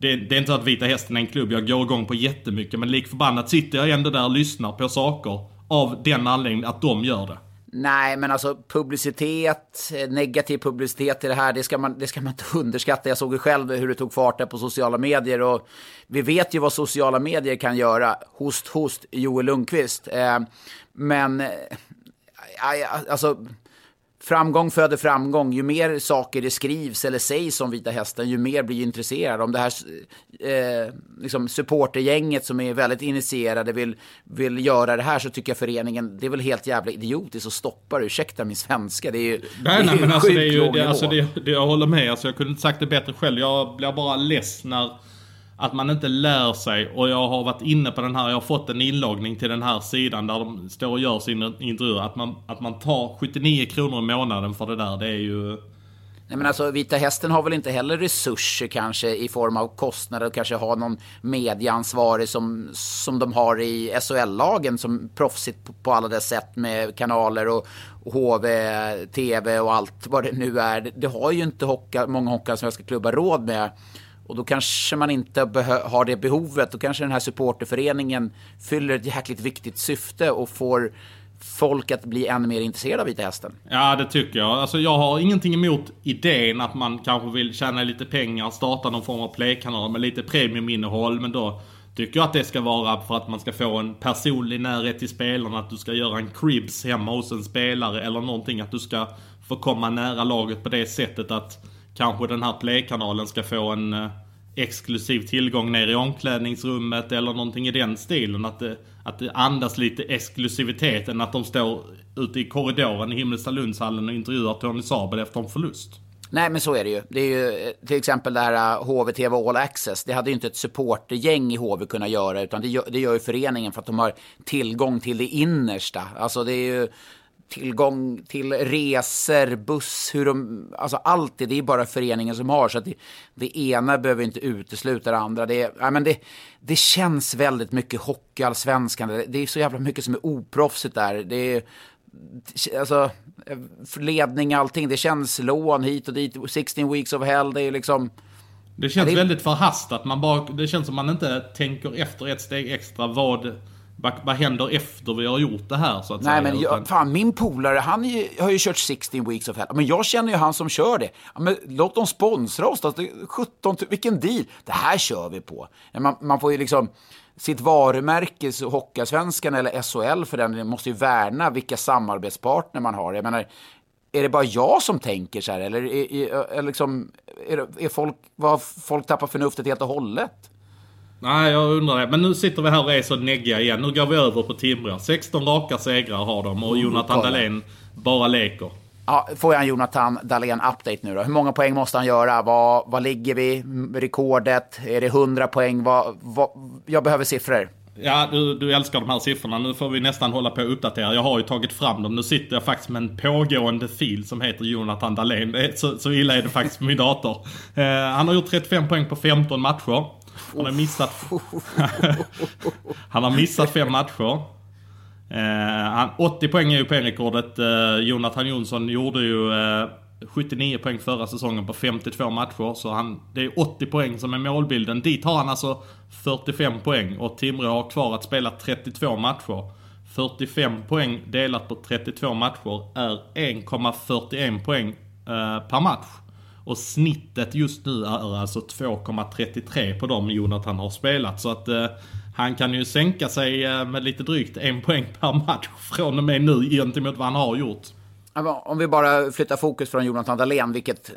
det, det, är inte så att Vita Hästen är en klubb jag går igång på jättemycket. Men lik förbannat sitter jag ändå där och lyssnar på saker. Av den anledningen att de gör det. Nej, men alltså publicitet, eh, negativ publicitet i det här, det ska, man, det ska man inte underskatta. Jag såg ju själv hur det tog fart där på sociala medier och vi vet ju vad sociala medier kan göra. Host, host, Joel Lundqvist. Eh, men, eh, alltså framgång föder framgång. Ju mer saker det skrivs eller sägs om Vita Hästen, ju mer blir intresserad. Om det här eh, liksom supportergänget som är väldigt initierade vill, vill göra det här så tycker jag föreningen, det är väl helt jävla idiotiskt att stoppa det. Ursäkta min svenska, det är ju Nej, nej, men alltså det är ju, det, alltså det, det, jag håller med. Alltså jag kunde inte sagt det bättre själv. Jag blir bara less när att man inte lär sig och jag har varit inne på den här, jag har fått en inloggning till den här sidan där de står och gör sin intervju. Att man, att man tar 79 kronor i månaden för det där, det är ju... Nej men alltså Vita Hästen har väl inte heller resurser kanske i form av kostnader och kanske ha någon medieansvarig som, som de har i SHL-lagen som proffsigt på, på alla dess sätt med kanaler och, och HV, TV och allt vad det nu är. Det, det har ju inte hocka, många hockeyallsvenska klubbar råd med. Och då kanske man inte har det behovet. Då kanske den här supporterföreningen fyller ett jäkligt viktigt syfte och får folk att bli ännu mer intresserade av Vita Hästen. Ja, det tycker jag. Alltså, jag har ingenting emot idén att man kanske vill tjäna lite pengar, starta någon form av playkanal med lite premiuminnehåll. Men då tycker jag att det ska vara för att man ska få en personlig närhet till spelarna. Att du ska göra en cribs hemma hos en spelare eller någonting. Att du ska få komma nära laget på det sättet att kanske den här playkanalen ska få en eh, exklusiv tillgång ner i omklädningsrummet eller någonting i den stilen. Att det, att det andas lite exklusivitet än att de står ute i korridoren i Himmelstalundshallen och intervjuar Tony Sabel efter en förlust. Nej, men så är det ju. Det är ju eh, till exempel det här eh, HVTV All Access. Det hade ju inte ett supportergäng i HV kunnat göra, utan det gör, det gör ju föreningen för att de har tillgång till det innersta. Alltså det är ju tillgång till resor, buss, hur de, alltså allt det, det är bara föreningen som har. Så att det, det ena behöver inte utesluta det andra. Det, ja, men det, det känns väldigt mycket hockeyallsvenskan. Det, det är så jävla mycket som är oproffsigt där. Det är, alltså, ledning, allting. Det känns lån hit och dit. 16 weeks of hell, det är liksom... Det känns ja, det... väldigt förhastat. Man bara, det känns som man inte tänker efter ett steg extra vad vad, händer efter vi har gjort det här så att Nej, säga? men jag, fan, min polare, han är, har ju kört 16 weeks of hell. Men jag känner ju han som kör det. Men låt dem sponsra oss då. 17 vilken deal. Det här kör vi på. Man, man får ju liksom sitt varumärke, Hockeyallsvenskan eller SHL för den, måste ju värna vilka samarbetspartner man har. Jag menar, är det bara jag som tänker så här? Eller är, är, är, liksom, är, är folk, vad folk tappar förnuftet helt och hållet? Nej, jag undrar det. Men nu sitter vi här och är så neggiga igen. Nu går vi över på Timrå. 16 raka segrar har de och Jonathan Dahlén bara leker. Ja, får jag en Jonathan Dahlén update nu då? Hur många poäng måste han göra? Vad, vad ligger vi? Rekordet? Är det 100 poäng? Vad, vad, jag behöver siffror. Ja, du, du älskar de här siffrorna. Nu får vi nästan hålla på och uppdatera. Jag har ju tagit fram dem. Nu sitter jag faktiskt med en pågående fil som heter Jonathan Dahlén. Så, så illa är det faktiskt med min dator. Eh, han har gjort 35 poäng på 15 matcher. Han har missat... han har missat fem matcher. Eh, han, 80 poäng är ju poängrekordet. Eh, Jonathan Jonsson gjorde ju eh, 79 poäng förra säsongen på 52 matcher. Så han, det är 80 poäng som är målbilden. Dit har han alltså 45 poäng och Timrå har kvar att spela 32 matcher. 45 poäng delat på 32 matcher är 1,41 poäng eh, per match. Och snittet just nu är alltså 2,33 på de Jonathan har spelat. Så att eh, han kan ju sänka sig eh, med lite drygt en poäng per match från och med nu gentemot vad han har gjort. Om vi bara flyttar fokus från Jonathan Dahlén, vilket eh,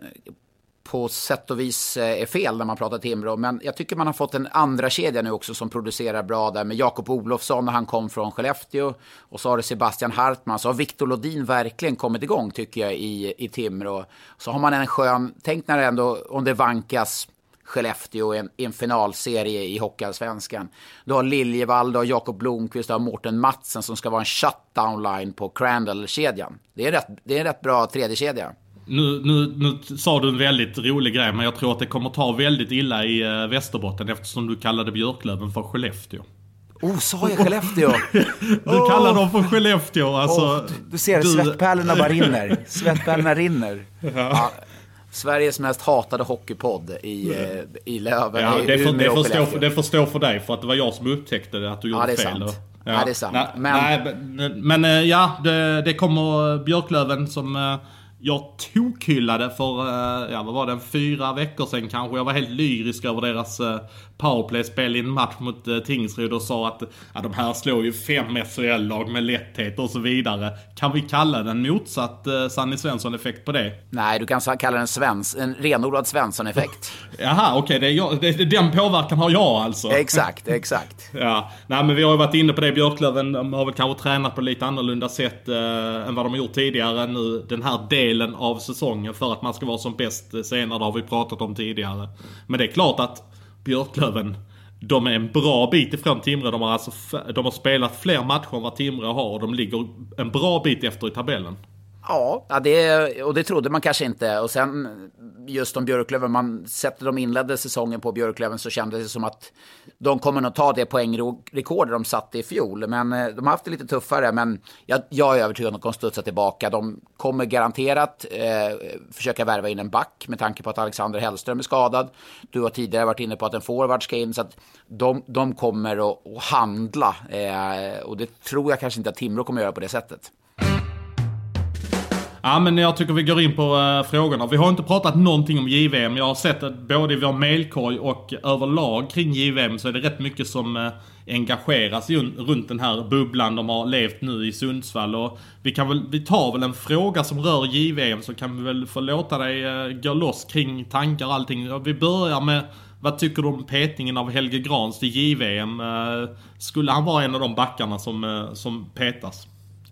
på sätt och vis eh, är fel när man pratar Timrå. Men jag tycker man har fått en andra kedja nu också som producerar bra där med Jakob Olofsson när han kom från Skellefteå. Och så har det Sebastian Hartman. Så har Viktor Lodin verkligen kommit igång tycker jag i, i Timrå. Så har man en skön, tänk när det ändå, om det vankas Skellefteå i en, en finalserie i Hockeyallsvenskan. Du har Liljevall, du har Jakob Blomqvist, du har Mårten Matsen som ska vara en shutdown line på Crandall-kedjan. Det är, rätt, det är en rätt bra tredje kedja. Nu, nu, nu sa du en väldigt rolig grej, men jag tror att det kommer ta väldigt illa i uh, Västerbotten eftersom du kallade Björklöven för Skellefteå. Oh, sa jag Skellefteå? du oh. kallar dem för Skellefteå. Alltså, oh, du ser, du... svettpärlorna bara rinner. Svettpärlorna rinner. Ja. Ja, Sveriges mest hatade hockeypodd i, i Löven. Ja, det, får, det, får stå för, det får stå för dig, för att det var jag som upptäckte det, att du gjorde ja, fel. Sant. Ja. ja, det är sant. Nej, men, nej, men eh, ja, det, det kommer Björklöven som eh, jag tokhyllade för, eh, ja vad var det, fyra veckor sedan kanske. Jag var helt lyrisk över deras eh, powerplay-spel i en match mot eh, Tingsryd och sa att ja, de här slår ju fem SHL-lag med lätthet och så vidare. Kan vi kalla det en motsatt Sanny Svensson-effekt på det? Nej, du kan kalla den svens, en renodlad Svensson-effekt. Jaha, okej. Okay, den påverkan har jag alltså. Exakt, exakt. ja, nej men vi har ju varit inne på det. Björklöven de har väl kanske tränat på lite annorlunda sätt eh, än vad de har gjort tidigare nu den här delen delen av säsongen för att man ska vara som bäst senare. Det har vi pratat om tidigare. Men det är klart att Björklöven de är en bra bit ifrån Timrå. De har, alltså, de har spelat fler matcher än vad Timrå har och de ligger en bra bit efter i tabellen. Ja, det, och det trodde man kanske inte. Och sen just om Björklöven, man sätter de inledde säsongen på Björklöven så kändes det som att de kommer nog ta det poängrekord de satte i fjol. Men eh, de har haft det lite tuffare. Men jag, jag är övertygad om att de kommer studsa tillbaka. De kommer garanterat eh, försöka värva in en back med tanke på att Alexander Hellström är skadad. Du har tidigare varit inne på att en forward ska in. Så att de, de kommer att, att handla. Eh, och det tror jag kanske inte att Timrå kommer att göra på det sättet. Ja men jag tycker vi går in på uh, frågorna. Vi har inte pratat någonting om JVM. Jag har sett att både i vår mailkorg och överlag kring JVM så är det rätt mycket som uh, engageras runt den här bubblan de har levt nu i Sundsvall. Och vi, kan väl, vi tar väl en fråga som rör JVM så kan vi väl få låta dig uh, gå loss kring tankar och allting. Vi börjar med vad tycker du om petningen av Helge Grans till JVM? Skulle han vara en av de backarna som, som petas?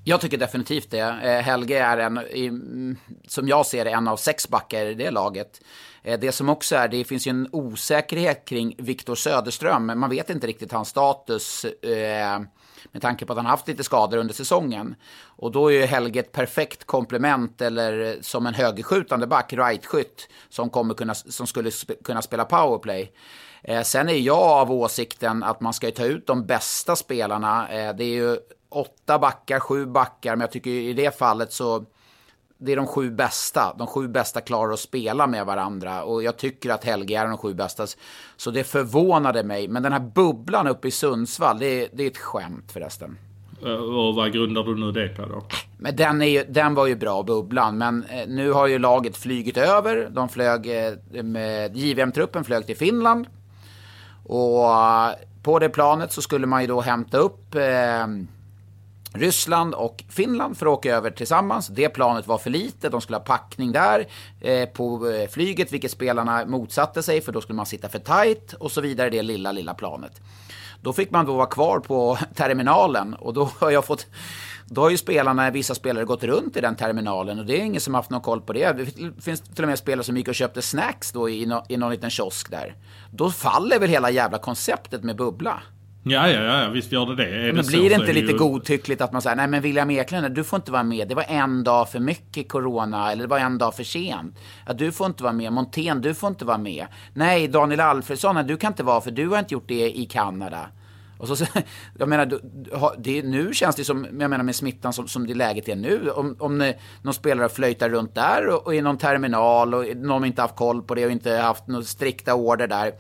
Jag tycker definitivt det. Eh, Helge är en, som jag ser det, en av sex backar i det laget. Eh, det som också är, det finns ju en osäkerhet kring Viktor Söderström. Man vet inte riktigt hans status eh, med tanke på att han haft lite skador under säsongen. Och då är ju Helge ett perfekt komplement eller som en högerskjutande back, rightskytt, som, kommer kunna, som skulle kunna spela powerplay. sen är jag av åsikten att man ska ta ut de bästa spelarna. det är ju åtta backar, sju backar, men jag tycker i det fallet så det är de sju bästa. De sju bästa klarar att spela med varandra och jag tycker att Helge är de sju bästa. Så det förvånade mig. Men den här bubblan uppe i Sundsvall, det är, det är ett skämt förresten. Eh, och vad grundar du nu det på då? Men den, är ju, den var ju bra, bubblan. Men eh, nu har ju laget flygit över. De flög eh, med JVM-truppen flög till Finland. Och på det planet så skulle man ju då hämta upp Ryssland och Finland för att åka över tillsammans. Det planet var för litet, de skulle ha packning där eh, på eh, flyget, vilket spelarna motsatte sig för då skulle man sitta för tight och så vidare, det lilla, lilla planet. Då fick man då vara kvar på terminalen och då har jag fått då har ju spelarna, vissa spelare gått runt i den terminalen och det är ingen som haft någon koll på det. Det finns till och med spelare som gick och köpte snacks då i, no, i någon liten kiosk där. Då faller väl hela jävla konceptet med bubbla. Ja, ja, ja, visst gör det det. Är Men det så, blir det så inte det lite ju... godtyckligt att man säger nej men William Eklund, du får inte vara med. Det var en dag för mycket corona eller det var en dag för sent. Ja, du får inte vara med. Montén, du får inte vara med. Nej, Daniel Alfredsson, du kan inte vara för du har inte gjort det i Kanada. Och så, jag menar, det, nu känns det som, jag menar med smittan som, som det läget är nu. Om, om någon spelare flöjtar runt där och, och i någon terminal och någon inte haft koll på det och inte haft några strikta order där.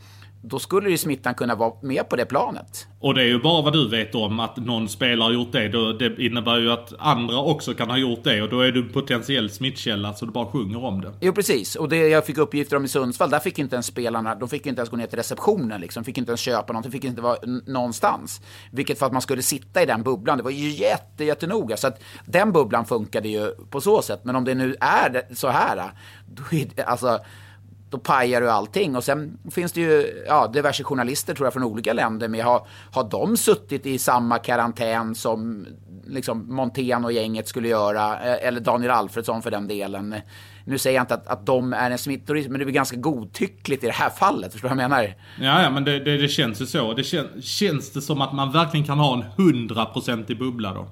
Då skulle ju smittan kunna vara med på det planet. Och det är ju bara vad du vet om att någon spelare har gjort det. Då, det innebär ju att andra också kan ha gjort det och då är du en potentiell smittkälla så du bara sjunger om det. Jo, precis. Och det jag fick uppgifter om i Sundsvall, där fick inte ens spelarna, de fick inte ens gå ner till receptionen liksom. Fick inte ens köpa någonting, fick inte vara någonstans. Vilket för att man skulle sitta i den bubblan, det var ju jätte, jättenoga. Så att den bubblan funkade ju på så sätt. Men om det nu är så här, då är det, alltså, då pajar du allting. Och sen finns det ju ja, diverse journalister tror jag från olika länder med. Har, har de suttit i samma karantän som liksom Montén och gänget skulle göra? Eh, eller Daniel Alfredsson för den delen. Nu säger jag inte att, att de är en smittorisk, men det blir ganska godtyckligt i det här fallet. Förstår du vad jag menar? Ja, ja men det, det, det känns ju så. Det kän, känns det som att man verkligen kan ha en 100% bubbla då?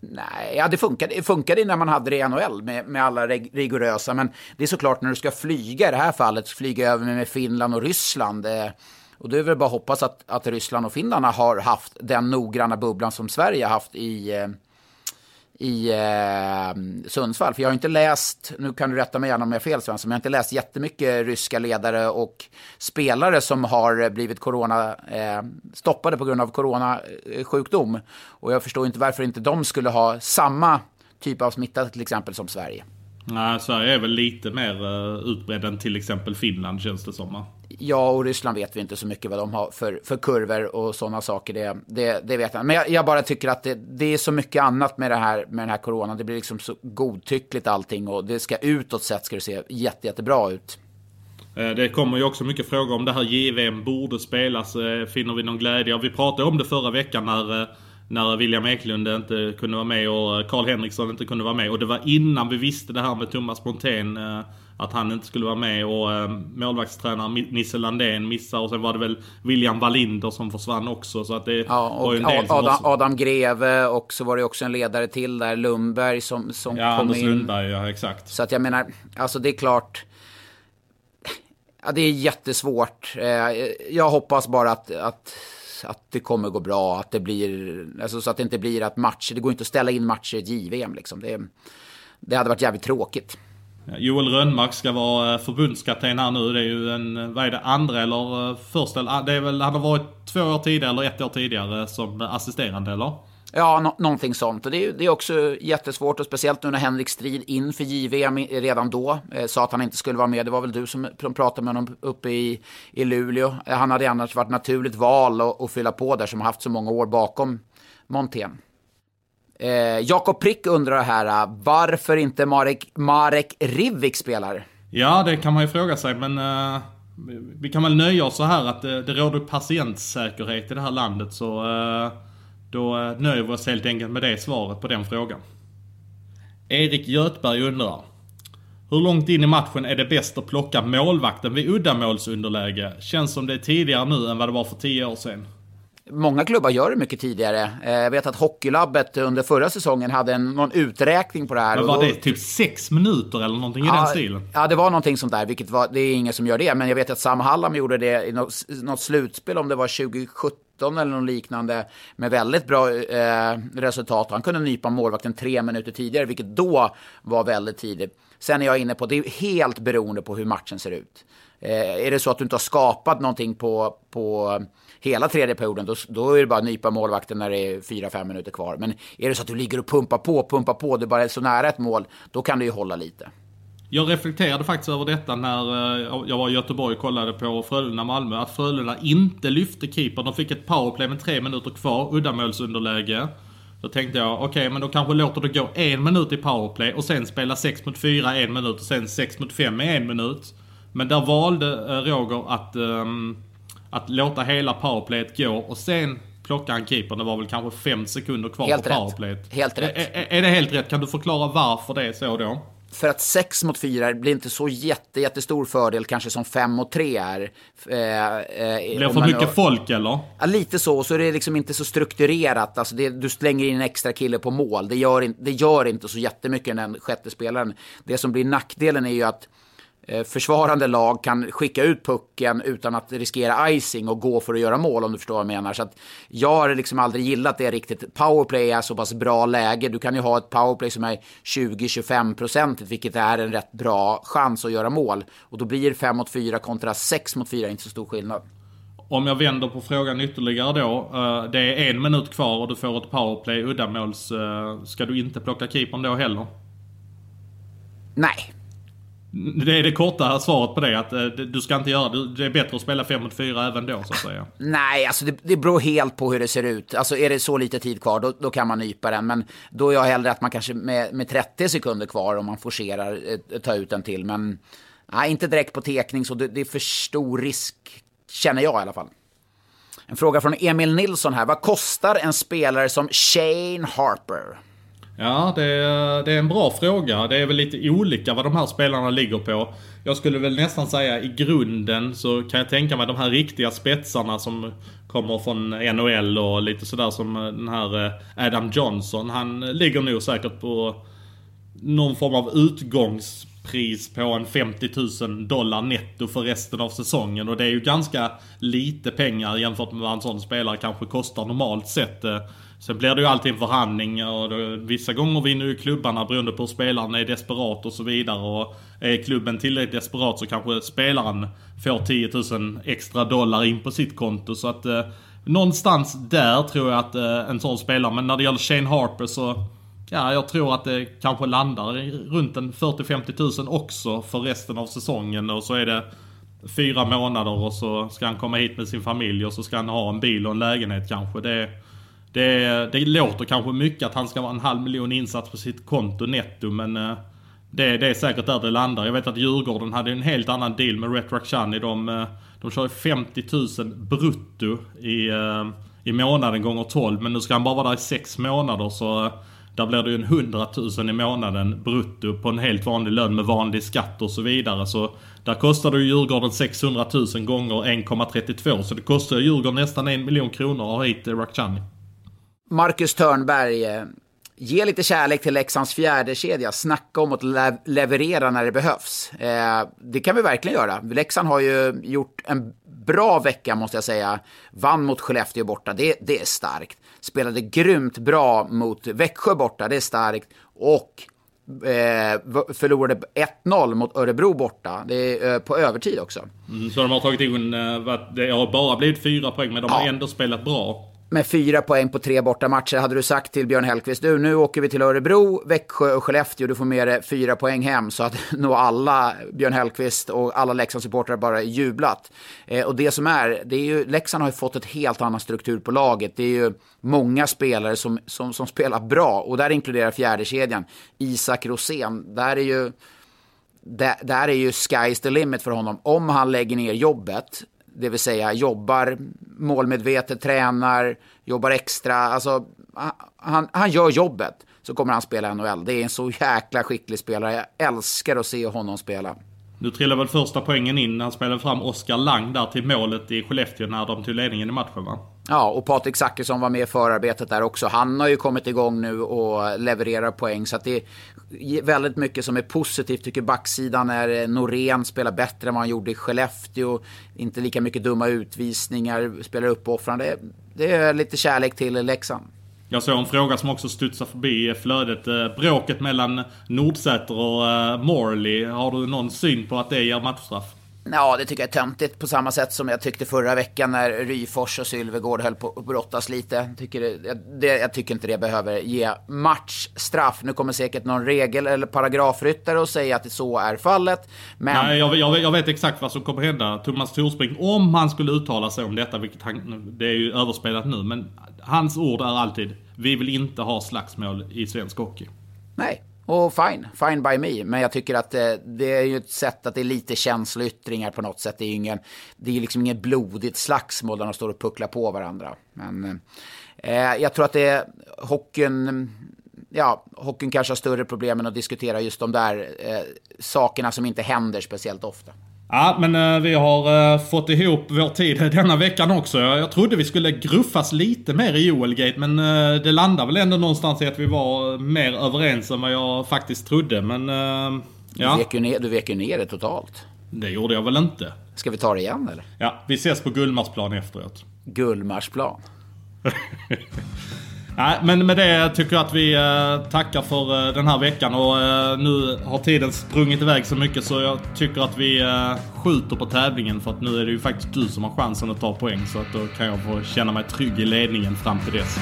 Nej, ja, det funkade, det funkade när man hade det i NHL med, med alla reg- rigorösa. Men det är såklart när du ska flyga i det här fallet, flyga över med Finland och Ryssland. Eh, och det är väl bara att hoppas att, att Ryssland och Finland har haft den noggranna bubblan som Sverige har haft i, eh, i eh, Sundsvall. För jag har inte läst, nu kan du rätta mig gärna om jag är fel Svensson, men jag har inte läst jättemycket ryska ledare och spelare som har blivit corona, eh, stoppade på grund av coronasjukdom. Och jag förstår inte varför inte de skulle ha samma typ av smitta till exempel som Sverige. Nej, Sverige är väl lite mer eh, utbredd än till exempel Finland känns det som. Ja, och Ryssland vet vi inte så mycket vad de har för, för kurvor och sådana saker. Det, det, det vet jag. Men jag, jag bara tycker att det, det är så mycket annat med, det här, med den här coronan. Det blir liksom så godtyckligt allting och det ska utåt sett ska det se jätte, jättebra ut. Eh, det kommer ju också mycket frågor om det här JVM borde spelas. Eh, finner vi någon glädje? Vi pratade om det förra veckan när, eh, när William Eklund inte kunde vara med och Karl Henriksson inte kunde vara med. Och det var innan vi visste det här med Thomas Pontén. Att han inte skulle vara med och eh, målvaktstränaren Nisse Landén missar. Och sen var det väl William Wallinder som försvann också. Så att det Ja, var och ju en del Adam, också... Adam Greve och så var det också en ledare till där, Lundberg som, som Ja, kom Anders in. Lundberg, ja exakt. Så att jag menar, alltså det är klart. Ja, det är jättesvårt. Eh, Jag hoppas bara att, att, att det kommer gå bra. Att det blir, alltså så att det inte blir att matcher, det går inte att ställa in matcher i ett JVM liksom. Det, det hade varit jävligt tråkigt. Joel Rönnmark ska vara eh, förbundskapten här nu. Det är ju en, eh, vad är det, andra eller eh, första? Ah, det är väl, han har varit två år tidigare eller ett år tidigare som assisterande eller? Ja, no någonting sånt. Och det är, det är också jättesvårt och speciellt nu när Henrik Strid inför JVM redan då eh, sa att han inte skulle vara med. Det var väl du som pratade med honom uppe i, i Luleå. Han hade annars varit naturligt val att, att fylla på där som har haft så många år bakom Montén. Eh, Jakob Prick undrar här eh, varför inte Marek, Marek Rivik spelar. Ja, det kan man ju fråga sig men eh, vi kan väl nöja oss så här att det, det råder patientsäkerhet i det här landet så eh, då eh, nöjer vi oss helt enkelt med det svaret på den frågan. Erik Göthberg undrar. Hur långt in i matchen är det bäst att plocka målvakten vid uddamålsunderläge? Känns som det är tidigare nu än vad det var för 10 år sedan. Många klubbar gör det mycket tidigare. Eh, jag vet att Hockeylabbet under förra säsongen hade en, någon uträkning på det här. Men var det typ 6 minuter eller någonting i den stilen? Ja, det var någonting sånt där, vilket var, det är ingen som gör det. Men jag vet att Sam Hallam gjorde det i något, något slutspel, om det var 2017 eller något liknande, med väldigt bra eh, resultat. Han kunde nypa målvakten tre minuter tidigare, vilket då var väldigt tidigt. Sen är jag inne på, det är helt beroende på hur matchen ser ut. Eh, är det så att du inte har skapat någonting på, på hela tredje perioden, då, då är det bara att nypa målvakten när det är fyra, fem minuter kvar. Men är det så att du ligger och pumpar på, pumpar på, du bara är så nära ett mål, då kan det ju hålla lite. Jag reflekterade faktiskt över detta när eh, jag var i Göteborg och kollade på Frölunda-Malmö. Att Frölunda inte lyfte keepern. De fick ett powerplay med tre minuter kvar, uddamålsunderläge. Då tänkte jag, okej men då kanske låter det gå en minut i powerplay och sen spela 6 mot 4 en minut och sen 6 mot 5 i en minut. Men där valde eh, Roger att, um, att låta hela powerplayet gå och sen plocka en keeper. Det var väl kanske 5 sekunder kvar Helt på rätt. powerplayet. Helt rätt. Är, är, det helt rätt? Kan du förklara varför det är så då? för att 6 mot 4 blir inte så jätte, jättestor fördel kanske som 5 mot 3 är. Eh, eh, blir för mycket folk eller? Ja, lite så. Så är det liksom inte så strukturerat. Alltså det, du slänger in en extra kille på mål. Det gör, in, det gör inte så jättemycket den sjätte spelaren. Det som blir nackdelen är ju att försvarande lag kan skicka ut pucken utan att riskera icing och gå för att göra mål om du förstår vad jag menar. Så jag har liksom aldrig gillat det riktigt. Powerplay är så pass bra läge. Du kan ju ha ett powerplay som är 20-25 procentigt, vilket är en rätt bra chans att göra mål. Och då blir 5 mot 4 kontra 6 mot 4 inte så stor skillnad. Om jag vänder på frågan ytterligare då. Eh, det är en minut kvar och du får ett powerplay uddamåls. Eh, ska du inte plocka keepern då heller? Nej, det är det korta svaret på det, att eh, du ska inte göra det. Det är bättre att spela 5 mot 4 även då, så att säga. Nej, alltså det, det beror helt på hur det ser ut. Alltså är det så lite tid kvar, då, då kan man nypa den. Men då är jag hellre att man kanske med, med 30 sekunder kvar, om man forcerar, tar ta ut en till. Men nej, inte direkt på tekning, så det, det är för stor risk, känner jag i alla fall. En fråga från Emil Nilsson här. Vad kostar en spelare som Shane Harper? Ja, det är, det är en bra fråga. Det är väl lite olika vad de här spelarna ligger på. Jag skulle väl nästan säga i grunden så kan jag tänka mig de här riktiga spetsarna som kommer från NHL och lite sådär som eh, den här eh, Adam Johnson. Han ligger nog säkert på någon form av utgångspris på en 50 000 dollar netto för resten av säsongen. Och det är ju ganska lite pengar jämfört med vad en sån spelare kanske kostar normalt sett. Eh, Sen blir det ju alltid en förhandling och då, vissa gånger vinner ju klubbarna beroende på hur spelaren är desperat och så vidare. Och är klubben tillräckligt desperat så kanske spelaren får 10 000 extra dollar in på sitt konto. Så att eh, någonstans där tror jag att eh, en sån spelare, men när det gäller Shane Harper så Ja, jag tror att det kanske landar runt en 40-50 000 också för resten av säsongen och så är det fyra månader och så ska han komma hit med sin familj och så ska han ha en bil och en lägenhet kanske. Det, det, det låter kanske mycket att han ska vara en halv miljon insats på sitt konto netto men eh, det, det är säkert där det landar. Jag vet att Djurgården hade en helt annan deal med Ret Rakhshani. De, eh, de kör 50 000 brutto i, eh, i månaden gånger 12 men nu ska han bara vara där i 6 månader så där blir det ju en 100 000 i månaden brutto på en helt vanlig lön med vanlig skatt och så vidare. Så där kostar det ju Djurgården 600 000 gånger 1,32 så det kostar Djurgården nästan en miljon kronor att ha hit Rakhshani. Marcus Törnberg, eh, ge lite kärlek till Leksands fjärde kedja. Snacka om att le leverera när det behövs. Eh, det kan vi verkligen göra. Leksand har ju gjort en bra vecka måste jag säga. Vann mot Skellefteå borta, det, det är starkt. Spelade grymt bra mot Växjö borta, det är starkt. Och eh, förlorade 1-0 mot Örebro borta. Det är eh, på övertid också. Mm, så de har tagit in, eh, det har bara blivit fyra poäng, men de ja. har ändå spelat bra med fyra poäng på tre bortamatcher. Hade du sagt till Björn Hellkvist, du nu åker vi till Örebro, Växjö och Skellefteå, du får med dig fyra poäng hem. Så att nog alla Björn Hellkvist och alla Leksandssupportrar bara jublat. Eh, och det som är, det är ju, Leksand har ju fått ett helt annan struktur på laget. Det är ju många spelare som, som, som spelar bra och där inkluderar fjärdekedjan. Isak Rosén, där är ju där är ju sky's the limit för honom. Om han lägger ner jobbet det vill säga jobbar målmedvetet, tränar, jobbar extra. Alltså, han, han gör jobbet så kommer han spela NHL. Det är en så jäkla skicklig spelare. Jag älskar att se honom spela. Nu trillar väl första poängen in när han spelade fram Oskar Lang där till målet i Skellefteå när de tog ledningen i matchen va? Ja, och Patrik Zackrisson var med i förarbetet där också. Han har ju kommit igång nu och levererar poäng. Så att det är väldigt mycket som är positivt. Tycker backsidan är Norén spelar bättre än vad han gjorde i Skellefteå. Inte lika mycket dumma utvisningar, spelar uppoffrande. Det är lite kärlek till Leksand. Jag såg en fråga som också studsar förbi flödet. Eh, bråket mellan Nordsäter och eh, Morley. Har du någon syn på att det ger matchstraff? Ja, det tycker jag är töntigt på samma sätt som jag tyckte förra veckan när Ryfors och Sylvegård höll på att brottas lite. Tycker det, det, jag tycker inte det behöver ge matchstraff. Nu kommer säkert någon regel eller paragrafryttare och säga att så är fallet. Men... Nej, jag, jag, jag, vet exakt vad som kommer hända. Thomas Torspring, om han skulle uttala sig om detta, vilket han, det är ju överspelat nu, men hans ord är alltid vi vill inte ha slagsmål i svensk hockey. Nej, och fine, fine by me. Men jag tycker att det, eh, det är ju ett sätt att det är lite känsloyttringar på något sätt. Det är ju ingen, det är liksom inget blodigt slagsmål där de står och pucklar på varandra. Men eh, eh jag tror att det är hockeyn ja, hockeyn kanske har större problem än att diskutera just de där eh, sakerna som inte händer speciellt ofta. Ja, men eh, vi har eh, fått ihop vår tid denna veckan också. Jag, trodde vi skulle gruffas lite mer i Joelgate, men eh, det landar väl ändå någonstans i att vi var mer överens än vad jag faktiskt trodde. Men ja, Du vek ju ner, du vek ju ner det totalt. det gjorde jag väl inte. Ska vi ta det igen eller? Ja, vi ses på Gullmarsplan efteråt. Gullmarsplan. Nej, men med det tycker jag att vi eh, tackar för eh, den här veckan och eh, nu har tiden sprungit iväg så mycket så jag tycker att vi skjuter på tävlingen för att nu är det ju faktiskt du som har chansen att ta poäng så att då kan jag få känna mig trygg i ledningen fram till dess.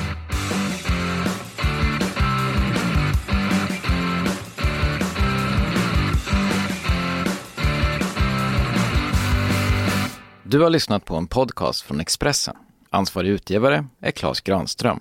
Du har lyssnat på en podcast från Expressen. Ansvarig utgivare är Klas Granström.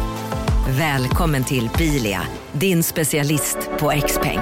Välkommen till Bilia, din specialist på X-peng.